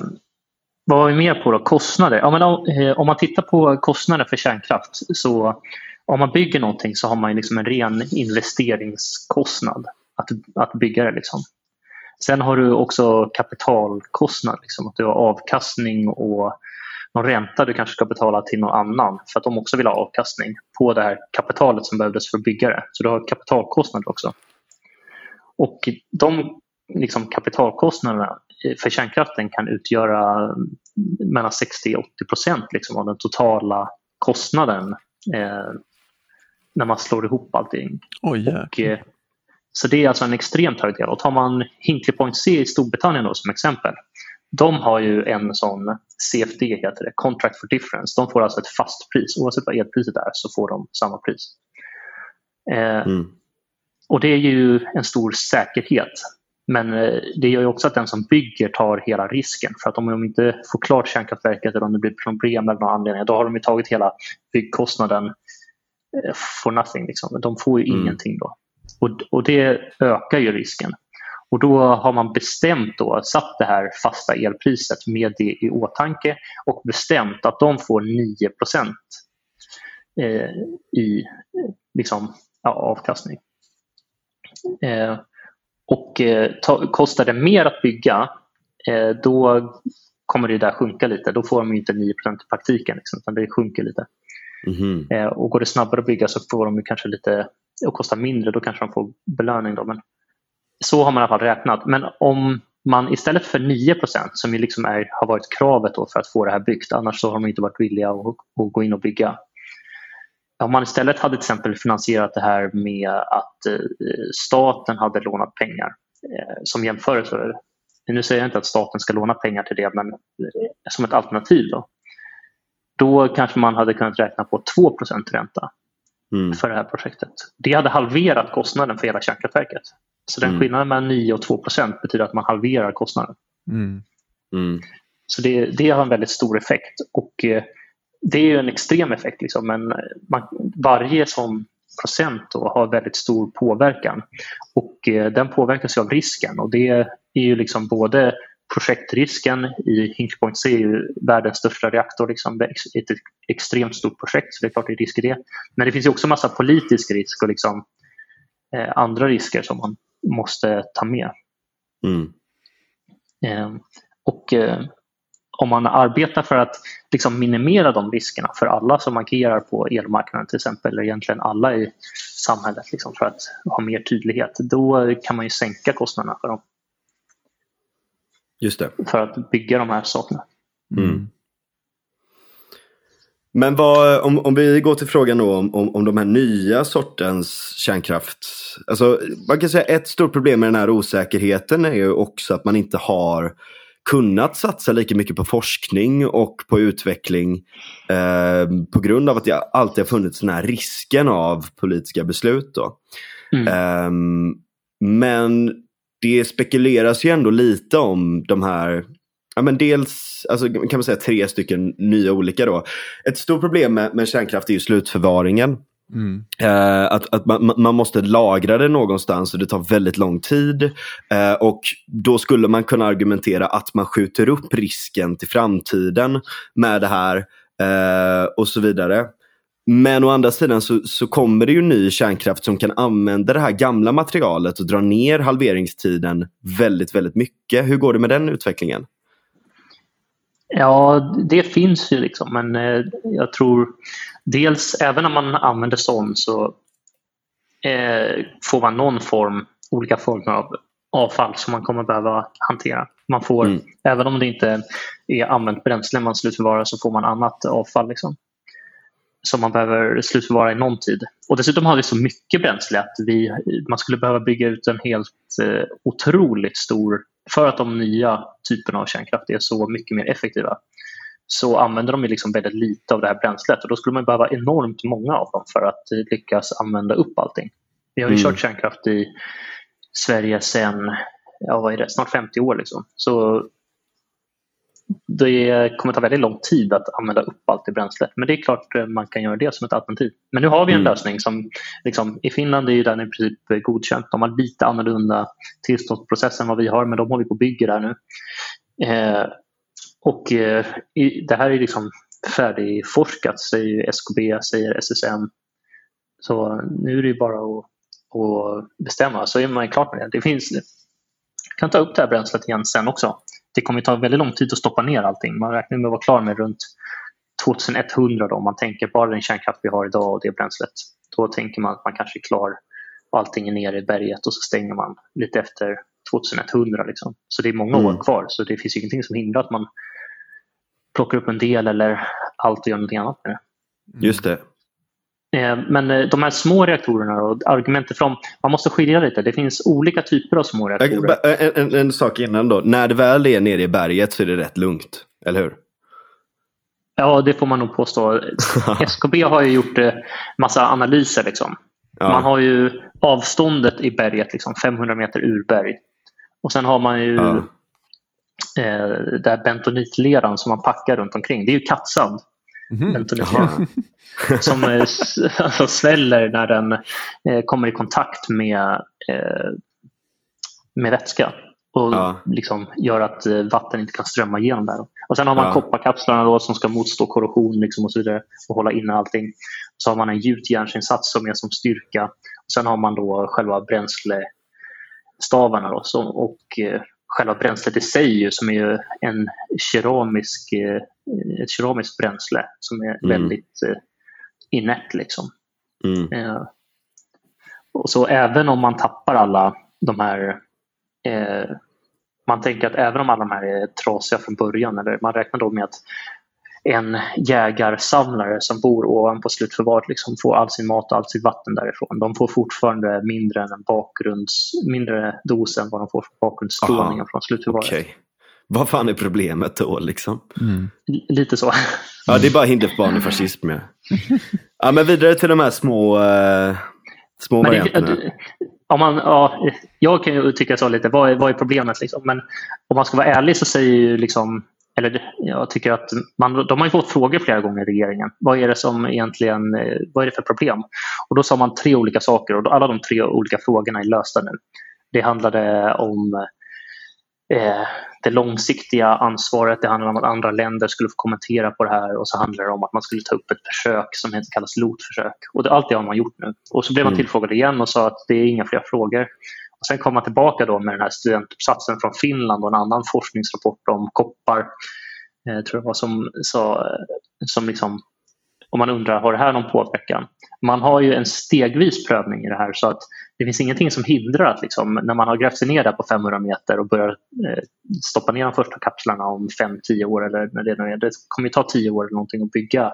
vad har vi mer på då? Kostnader. Ja, men om, eh, om man tittar på kostnader för kärnkraft så om man bygger någonting så har man liksom en ren investeringskostnad att, att bygga det. Liksom. Sen har du också kapitalkostnad, liksom, att du har avkastning och någon ränta du kanske ska betala till någon annan för att de också vill ha avkastning på det här kapitalet som behövdes för att bygga det. Så du har kapitalkostnader också. Och de liksom, kapitalkostnaderna för kärnkraften kan utgöra mellan 60 och 80 procent liksom, av den totala kostnaden eh, när man slår ihop allting. Oj. Och, eh, så det är alltså en extremt hög del. Och tar man Hinkley Point C i Storbritannien då, som exempel. De har ju en sån CFD, heter det, Contract for Difference. De får alltså ett fast pris. Oavsett vad elpriset är så får de samma pris. Eh, Mm. och det är ju en stor säkerhet. Men eh, det gör ju också att den som bygger tar hela risken. För att om de inte får klart kärnkraftverket eller om det blir problem av någon anledning, då har de ju tagit hela byggkostnaden eh, for nothing. Liksom. De får ju Mm. ingenting då. Och, och det ökar ju risken. Och då har man bestämt då, satt det här fasta elpriset med det i åtanke och bestämt att de får 9 eh, i liksom, ja, avkastning. Eh, och eh, ta, kostar det mer att bygga, eh, då kommer det där sjunka lite. Då får de inte 9% i praktiken, liksom, utan det sjunker lite. Mm. Och går det snabbare att bygga så får de kanske lite, och kostar mindre, då kanske de får belöning. Då. Men så har man i alla fall räknat. Men om man istället för 9% som ju liksom är, har varit kravet för att få det här byggt, annars så har de inte varit villiga att, att gå in och bygga. Om man istället hade till exempel finansierat det här med att eh, staten hade lånat pengar eh, som jämförelse. Eh, nu säger jag inte att staten ska låna pengar till det, men eh, som ett alternativ. Då, då kanske man hade kunnat räkna på 2% ränta mm. för det här projektet. Det hade halverat kostnaden för hela kärnkraftverket. Så den mm. skillnaden mellan 9 och 2% betyder att man halverar kostnaden. Mm. Mm. Så det, det har en väldigt stor effekt. Och eh, Det är en extrem effekt, liksom, men man, varje sån procent då har väldigt stor påverkan. Och eh, Den påverkas av risken. och Det är ju liksom både projektrisken i Hinkley Point C är ju världens största reaktor. Liksom, ett extremt stort projekt, så det är klart det är risk i det. Men det finns också massa politisk risk och liksom, eh, andra risker som man måste ta med. Mm. Eh, och eh, om man arbetar för att liksom minimera de riskerna för alla som agerar på elmarknaden till exempel, eller egentligen alla i samhället liksom, för att ha mer tydlighet, då kan man ju sänka kostnaderna för dem. Just det. För att bygga de här sakerna. Mm. Men vad, om, om vi går till frågan då om, om, om de här nya sortens kärnkraft. Alltså, man kan säga ett stort problem med den här osäkerheten är ju också att man inte har kunnat satsa lika mycket på forskning och på utveckling eh, på grund av att det alltid har funnits den här risken av politiska beslut. Då. Mm. Eh, men det spekuleras ju ändå lite om de här Ja, men dels alltså, kan man säga tre stycken nya olika. Då. Ett stort problem med, med kärnkraft är ju slutförvaringen. Mm. Uh, att, att man, man, måste lagra det någonstans och det tar väldigt lång tid. Uh, och då skulle man kunna argumentera att man skjuter upp risken till framtiden med det här uh, och så vidare. Men å andra sidan så, så, kommer det ju ny kärnkraft som kan använda det här gamla materialet och dra ner halveringstiden väldigt, väldigt mycket. Hur går det med den utvecklingen? Ja, det finns ju liksom, men eh, jag tror dels även om man använder sån så eh, får man någon form, olika former av avfall som man kommer behöva hantera. Man får, mm. Även om det inte är använt bränsle man slutförvarar så får man annat avfall. Liksom som man behöver slutförvara i någon tid. Och dessutom har vi så mycket bränsle att vi, man skulle behöva bygga ut en helt eh, otroligt stor, för att de nya typerna av kärnkraft är så mycket mer effektiva, så använder de liksom väldigt lite av det här bränslet och då skulle man behöva enormt många av dem för att lyckas använda upp allting. Vi har ju mm. kört kärnkraft i Sverige sedan ja, vad är det, snart 50 år. Liksom. Så det kommer ta väldigt lång tid att använda upp allt det bränslet. Men det är klart eh, man kan göra det som ett alternativ. Men nu har vi en mm. lösning som liksom, i Finland är den i princip godkänt. De har lite annorlunda tillståndsprocess än vad vi har men de håller på och bygger där nu. Eh, och eh, det här är liksom färdigforskat säger SKB, säger SSM. Så nu är det bara att, att bestämma så är man klar med det. Det finns, kan ta upp det här bränslet igen sen också det kommer ta väldigt lång tid att stoppa ner allting. Man räknar med att vara klar med runt 2100 då, om man tänker bara den kärnkraft vi har idag och det bränslet. Då tänker man att man kanske är klar och allting är nere i berget och så stänger man lite efter 2100. Liksom. Så det är många mm. år kvar så det finns ingenting som hindrar att man plockar upp en del eller allt och gör någonting annat med det. Just det. Eh, men eh, de här små reaktorerna och argumentet från, man måste skilja lite. Det finns olika typer av små reaktorer. En, en, en, sak innan då. När det väl är nere i berget så är det rätt lugnt, eller hur? Ja, det får man nog påstå. SKB har ju gjort eh, massa analyser. Liksom. Ja. Man har ju avståndet i berget, liksom 500 meter ur berg. Och sen har man ju ja. eh, där bentonitleran som man packar runt omkring. Det är ju kattsand. Mm. som eh, alltså, sväller när den eh, kommer i kontakt med eh, med vätska och Ja. liksom gör att eh, vatten inte kan strömma igenom där. Och sen har man Ja. kopparkapslarna då, som ska motstå korrosion liksom och så vidare och hålla inne allting. Så har man en gjutjärnsinsats som är som styrka. Och sen har man då själva bränslestavarna då, som, och eh, själva bränslet i sig ju, som är ju en keramisk, eh, ett keramiskt bränsle som är Mm. väldigt eh, inert. Liksom. Mm. Eh, och så även om man tappar alla de här eh, man tänker att även om alla de här är trasiga från början, eller man räknar då med att en jägarsamlare som bor ovanpå slutförvaret liksom får all sin mat och allt sitt vatten därifrån. De får fortfarande mindre än en bakgrunds, mindre dos än vad de får för bakgrundsstrålningen från slutförvaret. Okej. Vad fan är problemet då liksom? Mm. Lite så. Ja, det är bara hinder för barn i fascism. Ja. ja, men vidare till de här små, eh, små Men varianterna. det- om man, ja, jag kan ju tycka så lite, vad är, vad är problemet? Liksom? Men om man ska vara ärlig så säger ju liksom, eller jag tycker att man, de har ju fått frågor flera gånger i regeringen. Vad är det som egentligen, eh, vad är det för problem? Och då sa man tre olika saker och då- alla de tre olika frågorna är lösta nu. Det handlade om eh, det långsiktiga ansvaret, det handlade om att andra länder skulle få kommentera på det här och så handlade det om att man skulle ta upp ett försök som heter, kallas LOT-försök. Och det, allt det har man gjort nu. Och så blev man Mm. tillfrågad igen och sa att det är inga fler frågor. Och sen kom man tillbaka då med den här studentuppsatsen från Finland och en annan forskningsrapport om koppar. Eh, tror jag var som, sa, eh, som liksom, om man undrar, har det här någon påverkan? Man har ju en stegvis prövning i det här så att det finns ingenting som hindrar att liksom, när man har grävt sig ner där på 500 meter och börjar eh, stoppa ner de första kapslarna om 5-10 år eller när det nu är. Det kommer ju ta 10 år eller någonting att bygga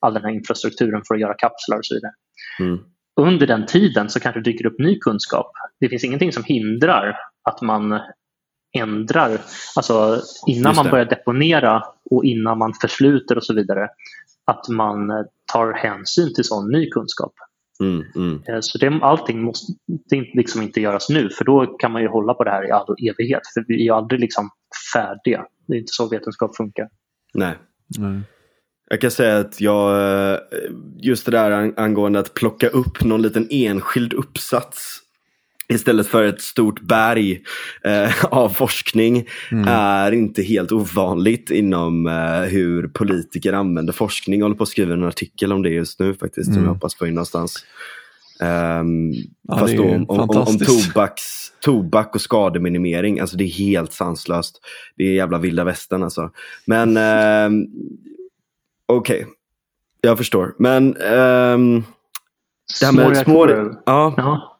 all den här infrastrukturen för att göra kapslar och så vidare. Mm. Under den tiden så kanske det dyker upp ny kunskap. Det finns ingenting som hindrar att man ändrar, alltså innan man börjar deponera och innan man försluter och så vidare, att man tar hänsyn till sån ny kunskap. Mm, mm. Eh, Så det, allting måste det liksom inte göras nu för då kan man ju hålla på det här i all evighet. För vi är aldrig liksom färdiga. Det är inte så vetenskap funkar. Nej. Nej. Jag kan säga att jag, eh, just det där ang- angående att plocka upp någon liten enskild uppsats istället för ett stort berg eh, av forskning Mm. är inte helt ovanligt inom eh, hur politiker använder forskning. Jag håller på att skriva en artikel om det just nu faktiskt, som Mm. jag hoppas få in någonstans. Um, Ja, fast då om, om, om, tobaks, tobak och skademinimering, alltså det är helt sanslöst. Det är jävla vilda västern alltså. Men ehm, okej, jag förstår. Men ehm, det här med små... Ja, Ja.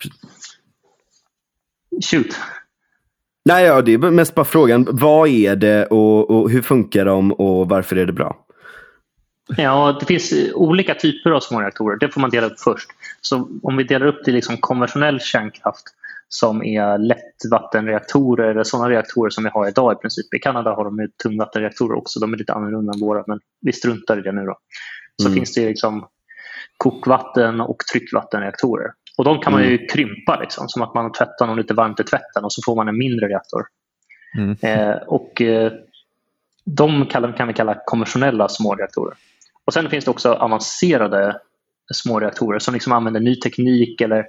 Shoot. nej, ja, det är mest bara frågan, vad är det och, och hur funkar de och varför är det bra? Ja, det finns olika typer av små reaktorer. Det får man dela upp först. Så om vi delar upp det i liksom konventionell kärnkraft som är lättvattenreaktorer eller sådana reaktorer som vi har idag i princip. I Kanada har de ju tungvattenreaktorer också. De är lite annorlunda än våra men vi struntar i det nu då. Så Mm. finns det liksom kokvatten och tryckvattenreaktorer. Och de kan man ju krympa liksom, som att man tvättar någon lite varmt i tvätten och så får man en mindre reaktor. Mm. Eh, och eh, de kallar, kan vi kalla konventionella små reaktorer. Och sen finns det också avancerade små reaktorer som liksom använder ny teknik eller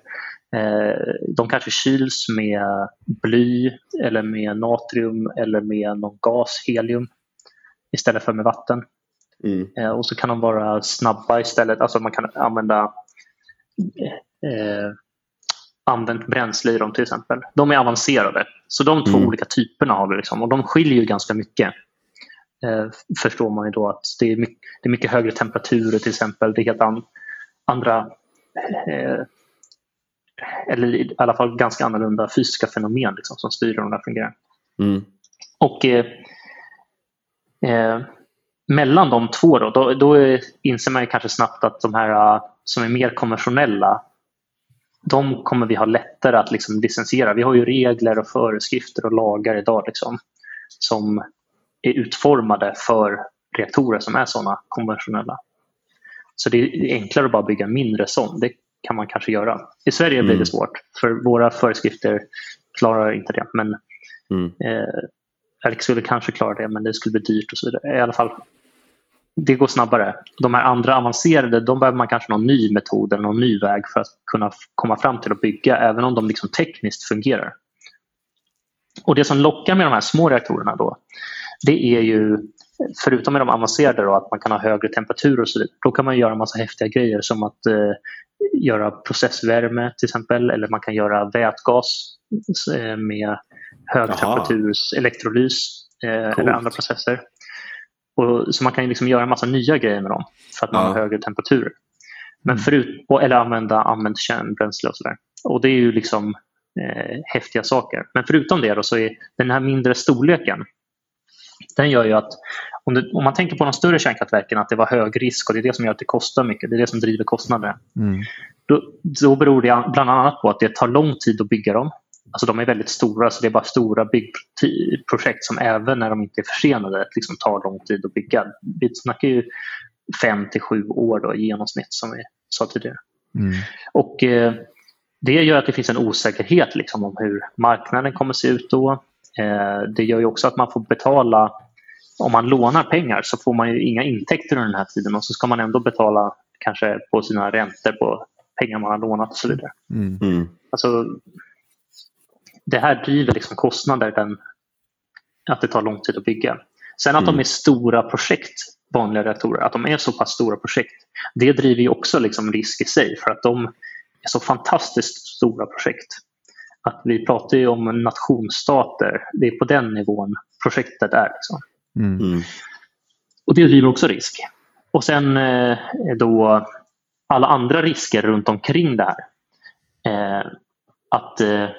de kanske kyls med bly eller med natrium eller med någon gas, helium istället för med vatten. Mm. Eh, och så kan de vara snabba istället. Alltså man kan använda eh, använt bränsle i dem till exempel. De är avancerade. Så de två Mm. olika typerna har vi. Liksom. Och de skiljer ju ganska mycket. Eh, förstår man ju då att det är, mycket, det är mycket högre temperaturer till exempel. Det är helt an, andra eh, eller i alla fall ganska annorlunda fysiska fenomen liksom, som styr hur de fungerar. Mm. Och eh, eh, mellan de två då, då, då inser man ju kanske snabbt att de här eh, som är mer konventionella de kommer vi ha lättare att liksom licensiera. Vi har ju regler och föreskrifter och lagar idag liksom, som är utformade för reaktorer som är sådana konventionella. Så det är enklare att bara bygga mindre sån. Det kan man kanske göra. I Sverige blir Mm. det svårt för våra föreskrifter klarar inte det. Men Mm. Eh, skulle kanske klara det men det skulle bli dyrt och så vidare. I alla fall, det går snabbare. De här andra avancerade, de behöver man kanske någon ny metod eller någon ny väg för att kunna komma fram till att bygga även om de liksom tekniskt fungerar. Och det som lockar med de här små reaktorerna då, det är ju förutom med de avancerade då, att man kan ha högre temperatur och så vidare, då kan man göra en massa häftiga grejer som att eh, göra processvärme till exempel eller man kan göra vätgas eh, med högtemperaturs elektrolys eh, eller andra processer. Och, så man kan liksom göra en massa nya grejer med dem för att man ja. har högre temperaturer. Men mm. förut, eller använda använt kärnbränsle och sådär. Och det är ju liksom eh, häftiga saker. Men förutom det då så är den här mindre storleken den gör ju att om, det, om, man tänker på de större kärnkraftverken att det var hög risk och det är det som gör att det kostar mycket, det är det som driver kostnaderna. Mm. Då, då beror det bland annat på att det tar lång tid att bygga dem. Alltså de är väldigt stora, så det är bara stora byggprojekt som även när de inte är försenade liksom tar lång tid att bygga. Vi snackar ju fem till sju år då, i genomsnitt som vi sa tidigare. Mm. Och eh, Det gör att det finns en osäkerhet liksom, om hur marknaden kommer se ut då. Eh, det gör ju också att man får betala, om man lånar pengar så får man ju inga intäkter under den här tiden och så ska man ändå betala kanske på sina räntor på pengar man har lånat och så vidare. Mm. mm. Alltså, det här driver liksom kostnader, den, att det tar lång tid att bygga. Sen att mm. de är stora projekt, vanliga reaktorer, att de är så pass stora projekt, det driver ju också liksom risk i sig för att de är så fantastiskt stora projekt att vi pratar ju om nationsstater. Det är på den nivån projektet är. Liksom. Mm. mm. Och det driver också risk. Och sen eh, då alla andra risker runt omkring det här. Eh, att eh,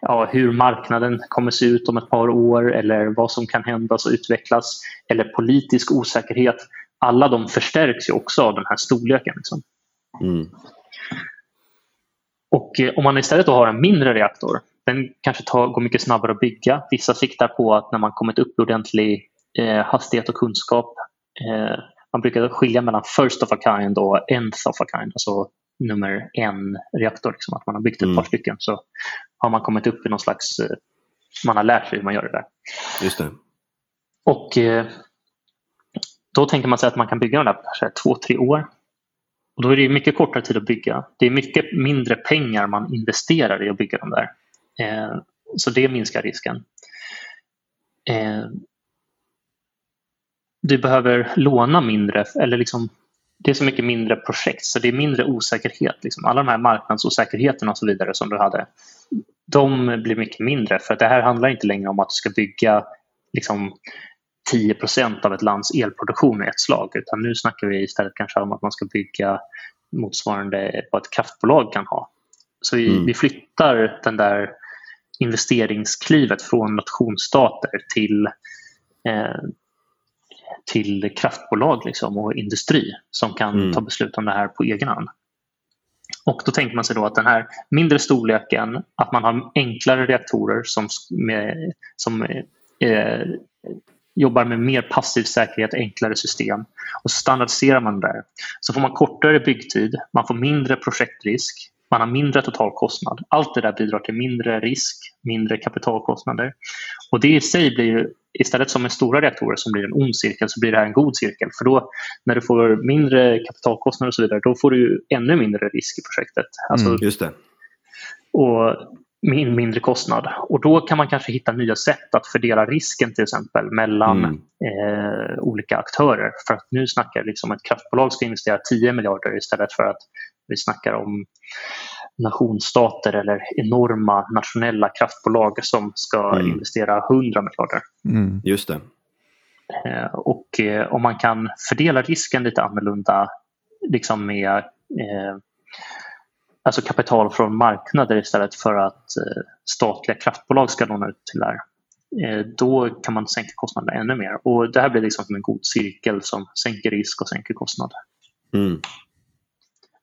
ja, hur marknaden kommer se ut om ett par år eller vad som kan hända och utvecklas. Eller politisk osäkerhet. Alla de förstärks ju också av den här storleken. Liksom. Mm. Och eh, om man istället har en mindre reaktor, den kanske tar, går mycket snabbare att bygga. Vissa siktar på att när man kommit upp i ordentlig eh, hastighet och kunskap, eh, man brukar skilja mellan first of a kind och nth of a kind, alltså nummer en reaktor, liksom, att man har byggt ett mm. par stycken så har man kommit upp i någon slags, eh, man har lärt sig hur man gör det där. Just det. Och eh, då tänker man sig att man kan bygga den där kanske två, tre år. Och då är det mycket kortare tid att bygga. Det är mycket mindre pengar man investerar i att bygga dem där. Eh, så det minskar risken. Eh, du behöver låna mindre, eller liksom, det är så mycket mindre projekt så det är mindre osäkerhet. Liksom. Alla de här marknadsosäkerheterna och så vidare som du hade, de blir mycket mindre för det här handlar inte längre om att du ska bygga liksom, 10% av ett lands elproduktion i ett slag utan nu snackar vi istället kanske om att man ska bygga motsvarande vad ett kraftbolag kan ha. Så vi, mm. vi flyttar den där investeringsklivet från nationsstater till, eh, till kraftbolag liksom och industri som kan mm. ta beslut om det här på egen hand. Och då tänker man sig då att den här mindre storleken, att man har enklare reaktorer som, med, som eh, jobbar med mer passiv säkerhet, enklare system och så standardiserar man där. Så får man kortare byggtid, man får mindre projektrisk, man har mindre totalkostnad. Allt det där bidrar till mindre risk, mindre kapitalkostnader. Och det i sig blir ju, istället som med stora reaktorer som blir en ond cirkel så blir det här en god cirkel. För då när du får mindre kapitalkostnader och så vidare då får du ännu mindre risk i projektet. Alltså, mm, just det. Och med mindre kostnad. Och då kan man kanske hitta nya sätt att fördela risken till exempel mellan mm. eh, olika aktörer. För att nu snackar liksom ett kraftbolag ska investera 10 miljarder istället för att vi snackar om nationsstater eller enorma nationella kraftbolag som ska mm. investera 100 miljarder. Mm. Just det. Eh, och eh, om man kan fördela risken lite annorlunda liksom med eh, alltså kapital från marknader istället för att eh, statliga kraftbolag ska låna ut till det här. Eh, då kan man sänka kostnaderna ännu mer. Och Det här blir liksom som en god cirkel som sänker risk och sänker kostnader. Mm.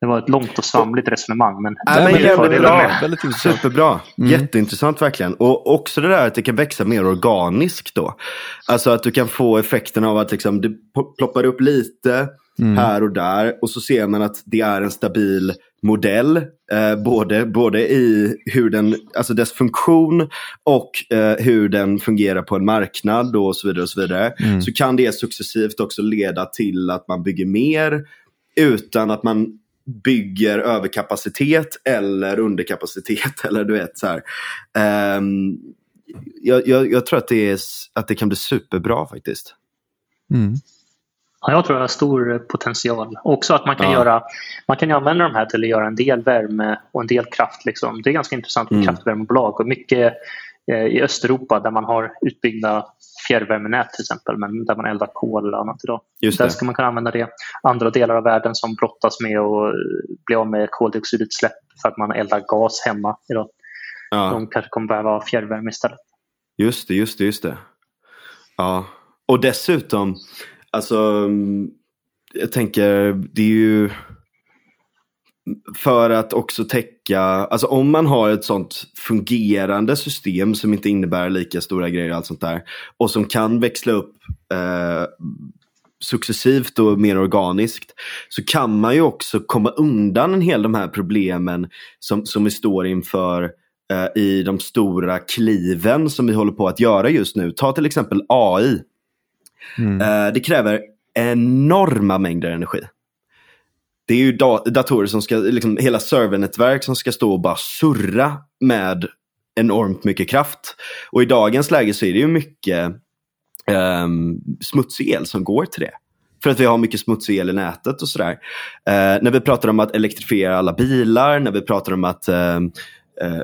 Det var ett långt och svamligt resonemang. Men, Nej, men jävligt bra. Väldigt Superbra. Mm. Jätteintressant verkligen. Och också det där att det kan växa mer organiskt då. Alltså att du kan få effekten av att liksom, det ploppar upp lite mm. här och där. Och så ser man att det är en stabil modell, eh, både, både i hur den, alltså dess funktion och eh, hur den fungerar på en marknad och så vidare. och Så vidare. Mm. Så kan det successivt också leda till att man bygger mer utan att man bygger överkapacitet eller underkapacitet. Eller du vet så här. Um, jag, jag, jag, tror att det, är, att det kan bli superbra faktiskt. Mm. Ja, jag tror det har stor potential. Också att man kan, ja. göra, man kan använda de här till att göra en del värme och en del kraft. Liksom. Det är ganska intressant med mm. kraftvärmebolag och mycket eh, i Östeuropa där man har utbyggda fjärrvärmenät till exempel, men där man eldar kol eller annat idag. Just där ska man kunna använda det. Andra delar av världen som brottas med att bli av med koldioxidutsläpp för att man eldar gas hemma idag. Ja. De kanske kommer behöva fjärrvärme istället. Just det, just det, just det. Ja, och dessutom, alltså mm, jag tänker, det är ju för att också täcka, alltså om man har ett sånt fungerande system som inte innebär lika stora grejer och allt sånt där och som kan växla upp eh, successivt och mer organiskt så kan man ju också komma undan en hel de här problemen som, som vi står inför eh, i de stora kliven som vi håller på att göra just nu. Ta till exempel AI. Mm. Eh, det kräver enorma mängder energi det är ju datorer som ska, liksom hela servernätverk som ska stå och bara surra med enormt mycket kraft. Och i dagens läge så är det ju mycket um, smutsig el som går till det. För att vi har mycket smutsig el i nätet och sådär. Uh, när vi pratar om att elektrifiera alla bilar, när vi pratar om att uh, uh,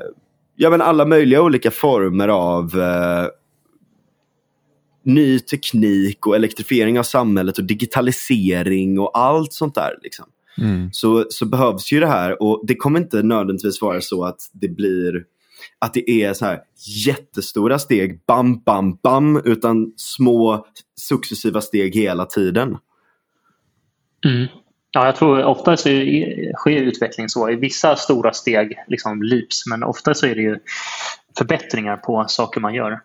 ja, men alla möjliga olika former av uh, ny teknik och elektrifiering av samhället och digitalisering och allt sånt där. Liksom. Mm. Så, så behövs ju det här och det kommer inte nödvändigtvis vara så att det blir att det är så här jättestora steg, bam, bam, bam, utan små successiva steg hela tiden. Mm. Ja, jag tror ofta så sker utveckling så. I vissa stora steg liksom leaps, men ofta så är det ju förbättringar på saker man gör.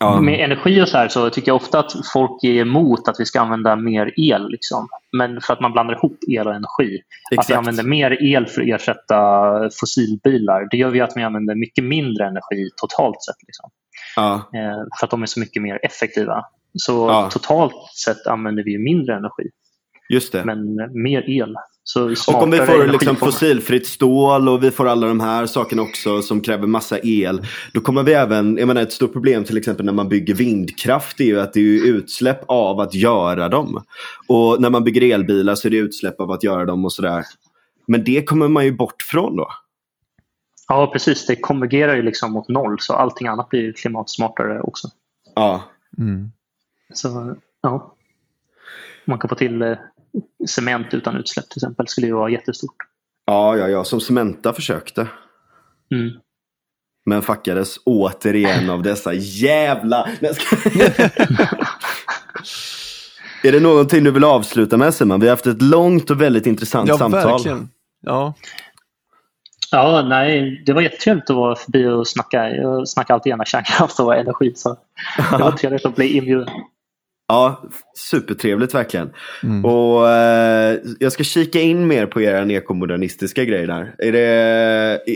Ja. Med energi och så här så tycker jag ofta att folk är emot att vi ska använda mer el. Liksom. Men för att man blandar ihop el och energi. Exakt. Att vi använder mer el för att ersätta fossilbilar, det gör vi att vi använder mycket mindre energi totalt sett. Liksom. Ja. Eh, för att de är så mycket mer effektiva. Så ja. totalt sett använder vi mindre energi. Just det. Men mer el och om vi får liksom fossilfritt stål och vi får alla de här sakerna också som kräver massa el. Då kommer vi även, jag menar ett stort problem till exempel när man bygger vindkraft är ju att det är utsläpp av att göra dem. Och när man bygger elbilar så är det utsläpp av att göra dem och sådär. Men det kommer man ju bort från då. Ja precis, det konvergerar ju liksom mot noll så allting annat blir klimatsmartare också. Ja. Mm. Så ja, man kan få till eh, cement utan utsläpp till exempel skulle ju vara jättestort. Ja, ja, ja, som Cementa försökte. Mm. Men fuckades återigen av dessa jävla... är det någonting du vill avsluta med Simon? Vi har haft ett långt och väldigt intressant ja, samtal. Verkligen. Ja, Ja, nej, det var jättetrevligt att vara förbi och snacka. Jag snackar alltid gärna kärnkraft och energi. Så det var trevligt att bli inbjuden. Ja, supertrevligt verkligen. Mm. Och eh, Jag ska kika in mer på era ekomodernistiska grejer där. Är, det,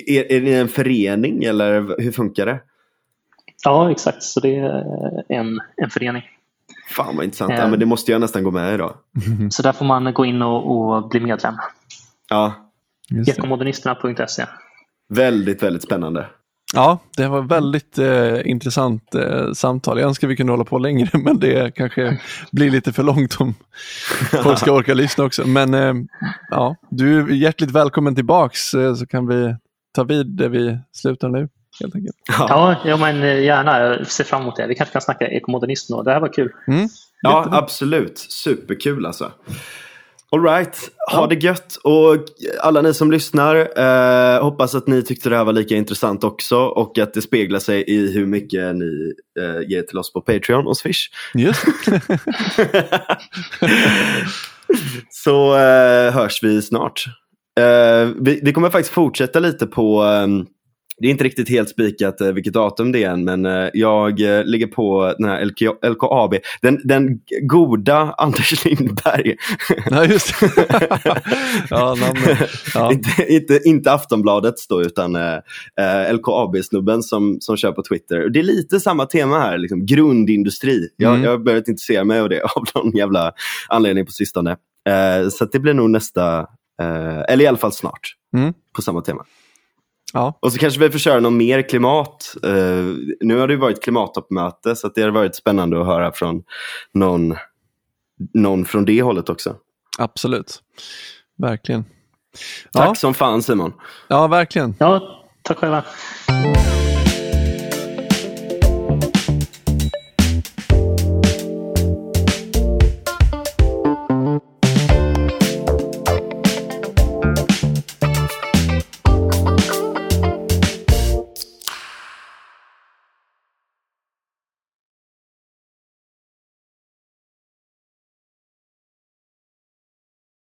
är, är en förening eller hur funkar det? Ja, exakt. Så det är en, en förening. Fan vad intressant. ja, men det måste jag nästan gå med i då. Så där får man gå in och, och bli medlem. Ja. Ekomodernisterna.se Väldigt, väldigt spännande. Ja, det var väldigt eh, intressant eh, samtal. Jag önskar vi kunde hålla på längre, men det kanske blir lite för långt om folk ska orka lyssna också. Men eh, ja, du är hjärtligt välkommen tillbaks eh, så kan vi ta vid där vi slutar nu. Helt enkelt. Ja, ja men eh, gärna. Jag ser fram emot det. Vi kanske kan snacka ekomodernism då. Det här var kul. Mm. Ja, absolut. Superkul alltså. Alright, ha det gött och alla ni som lyssnar eh, hoppas att ni tyckte det här var lika intressant också och att det speglar sig i hur mycket ni eh, ger till oss på Patreon och Swish. Just Så eh, hörs vi snart. Eh, vi, vi, kommer faktiskt fortsätta lite på ehm, det är inte riktigt helt spikat eh, vilket datum det är än, men eh, jag eh, ligger på den här LK, LKAB. Den, den goda Anders Lindberg. Ja, just ja, ja. inte, inte, inte Aftonbladets då, utan eh, LKAB-snubben som, som kör på Twitter. Det är lite samma tema här, liksom, grundindustri. Jag, mm. jag har börjat intressera mig av det av någon jävla anledning på sistone. Eh, så det blir nog nästa Eh, eller i alla fall snart. Mm. På samma tema. Ja. Och så kanske vi får köra någon mer klimat. Eh, nu har det ju varit klimattoppmöte så att det har varit spännande att höra från någon, någon från det hållet också. Absolut. Verkligen. Tack Ja, som fan Simon. ja verkligen. Ja, tack själva.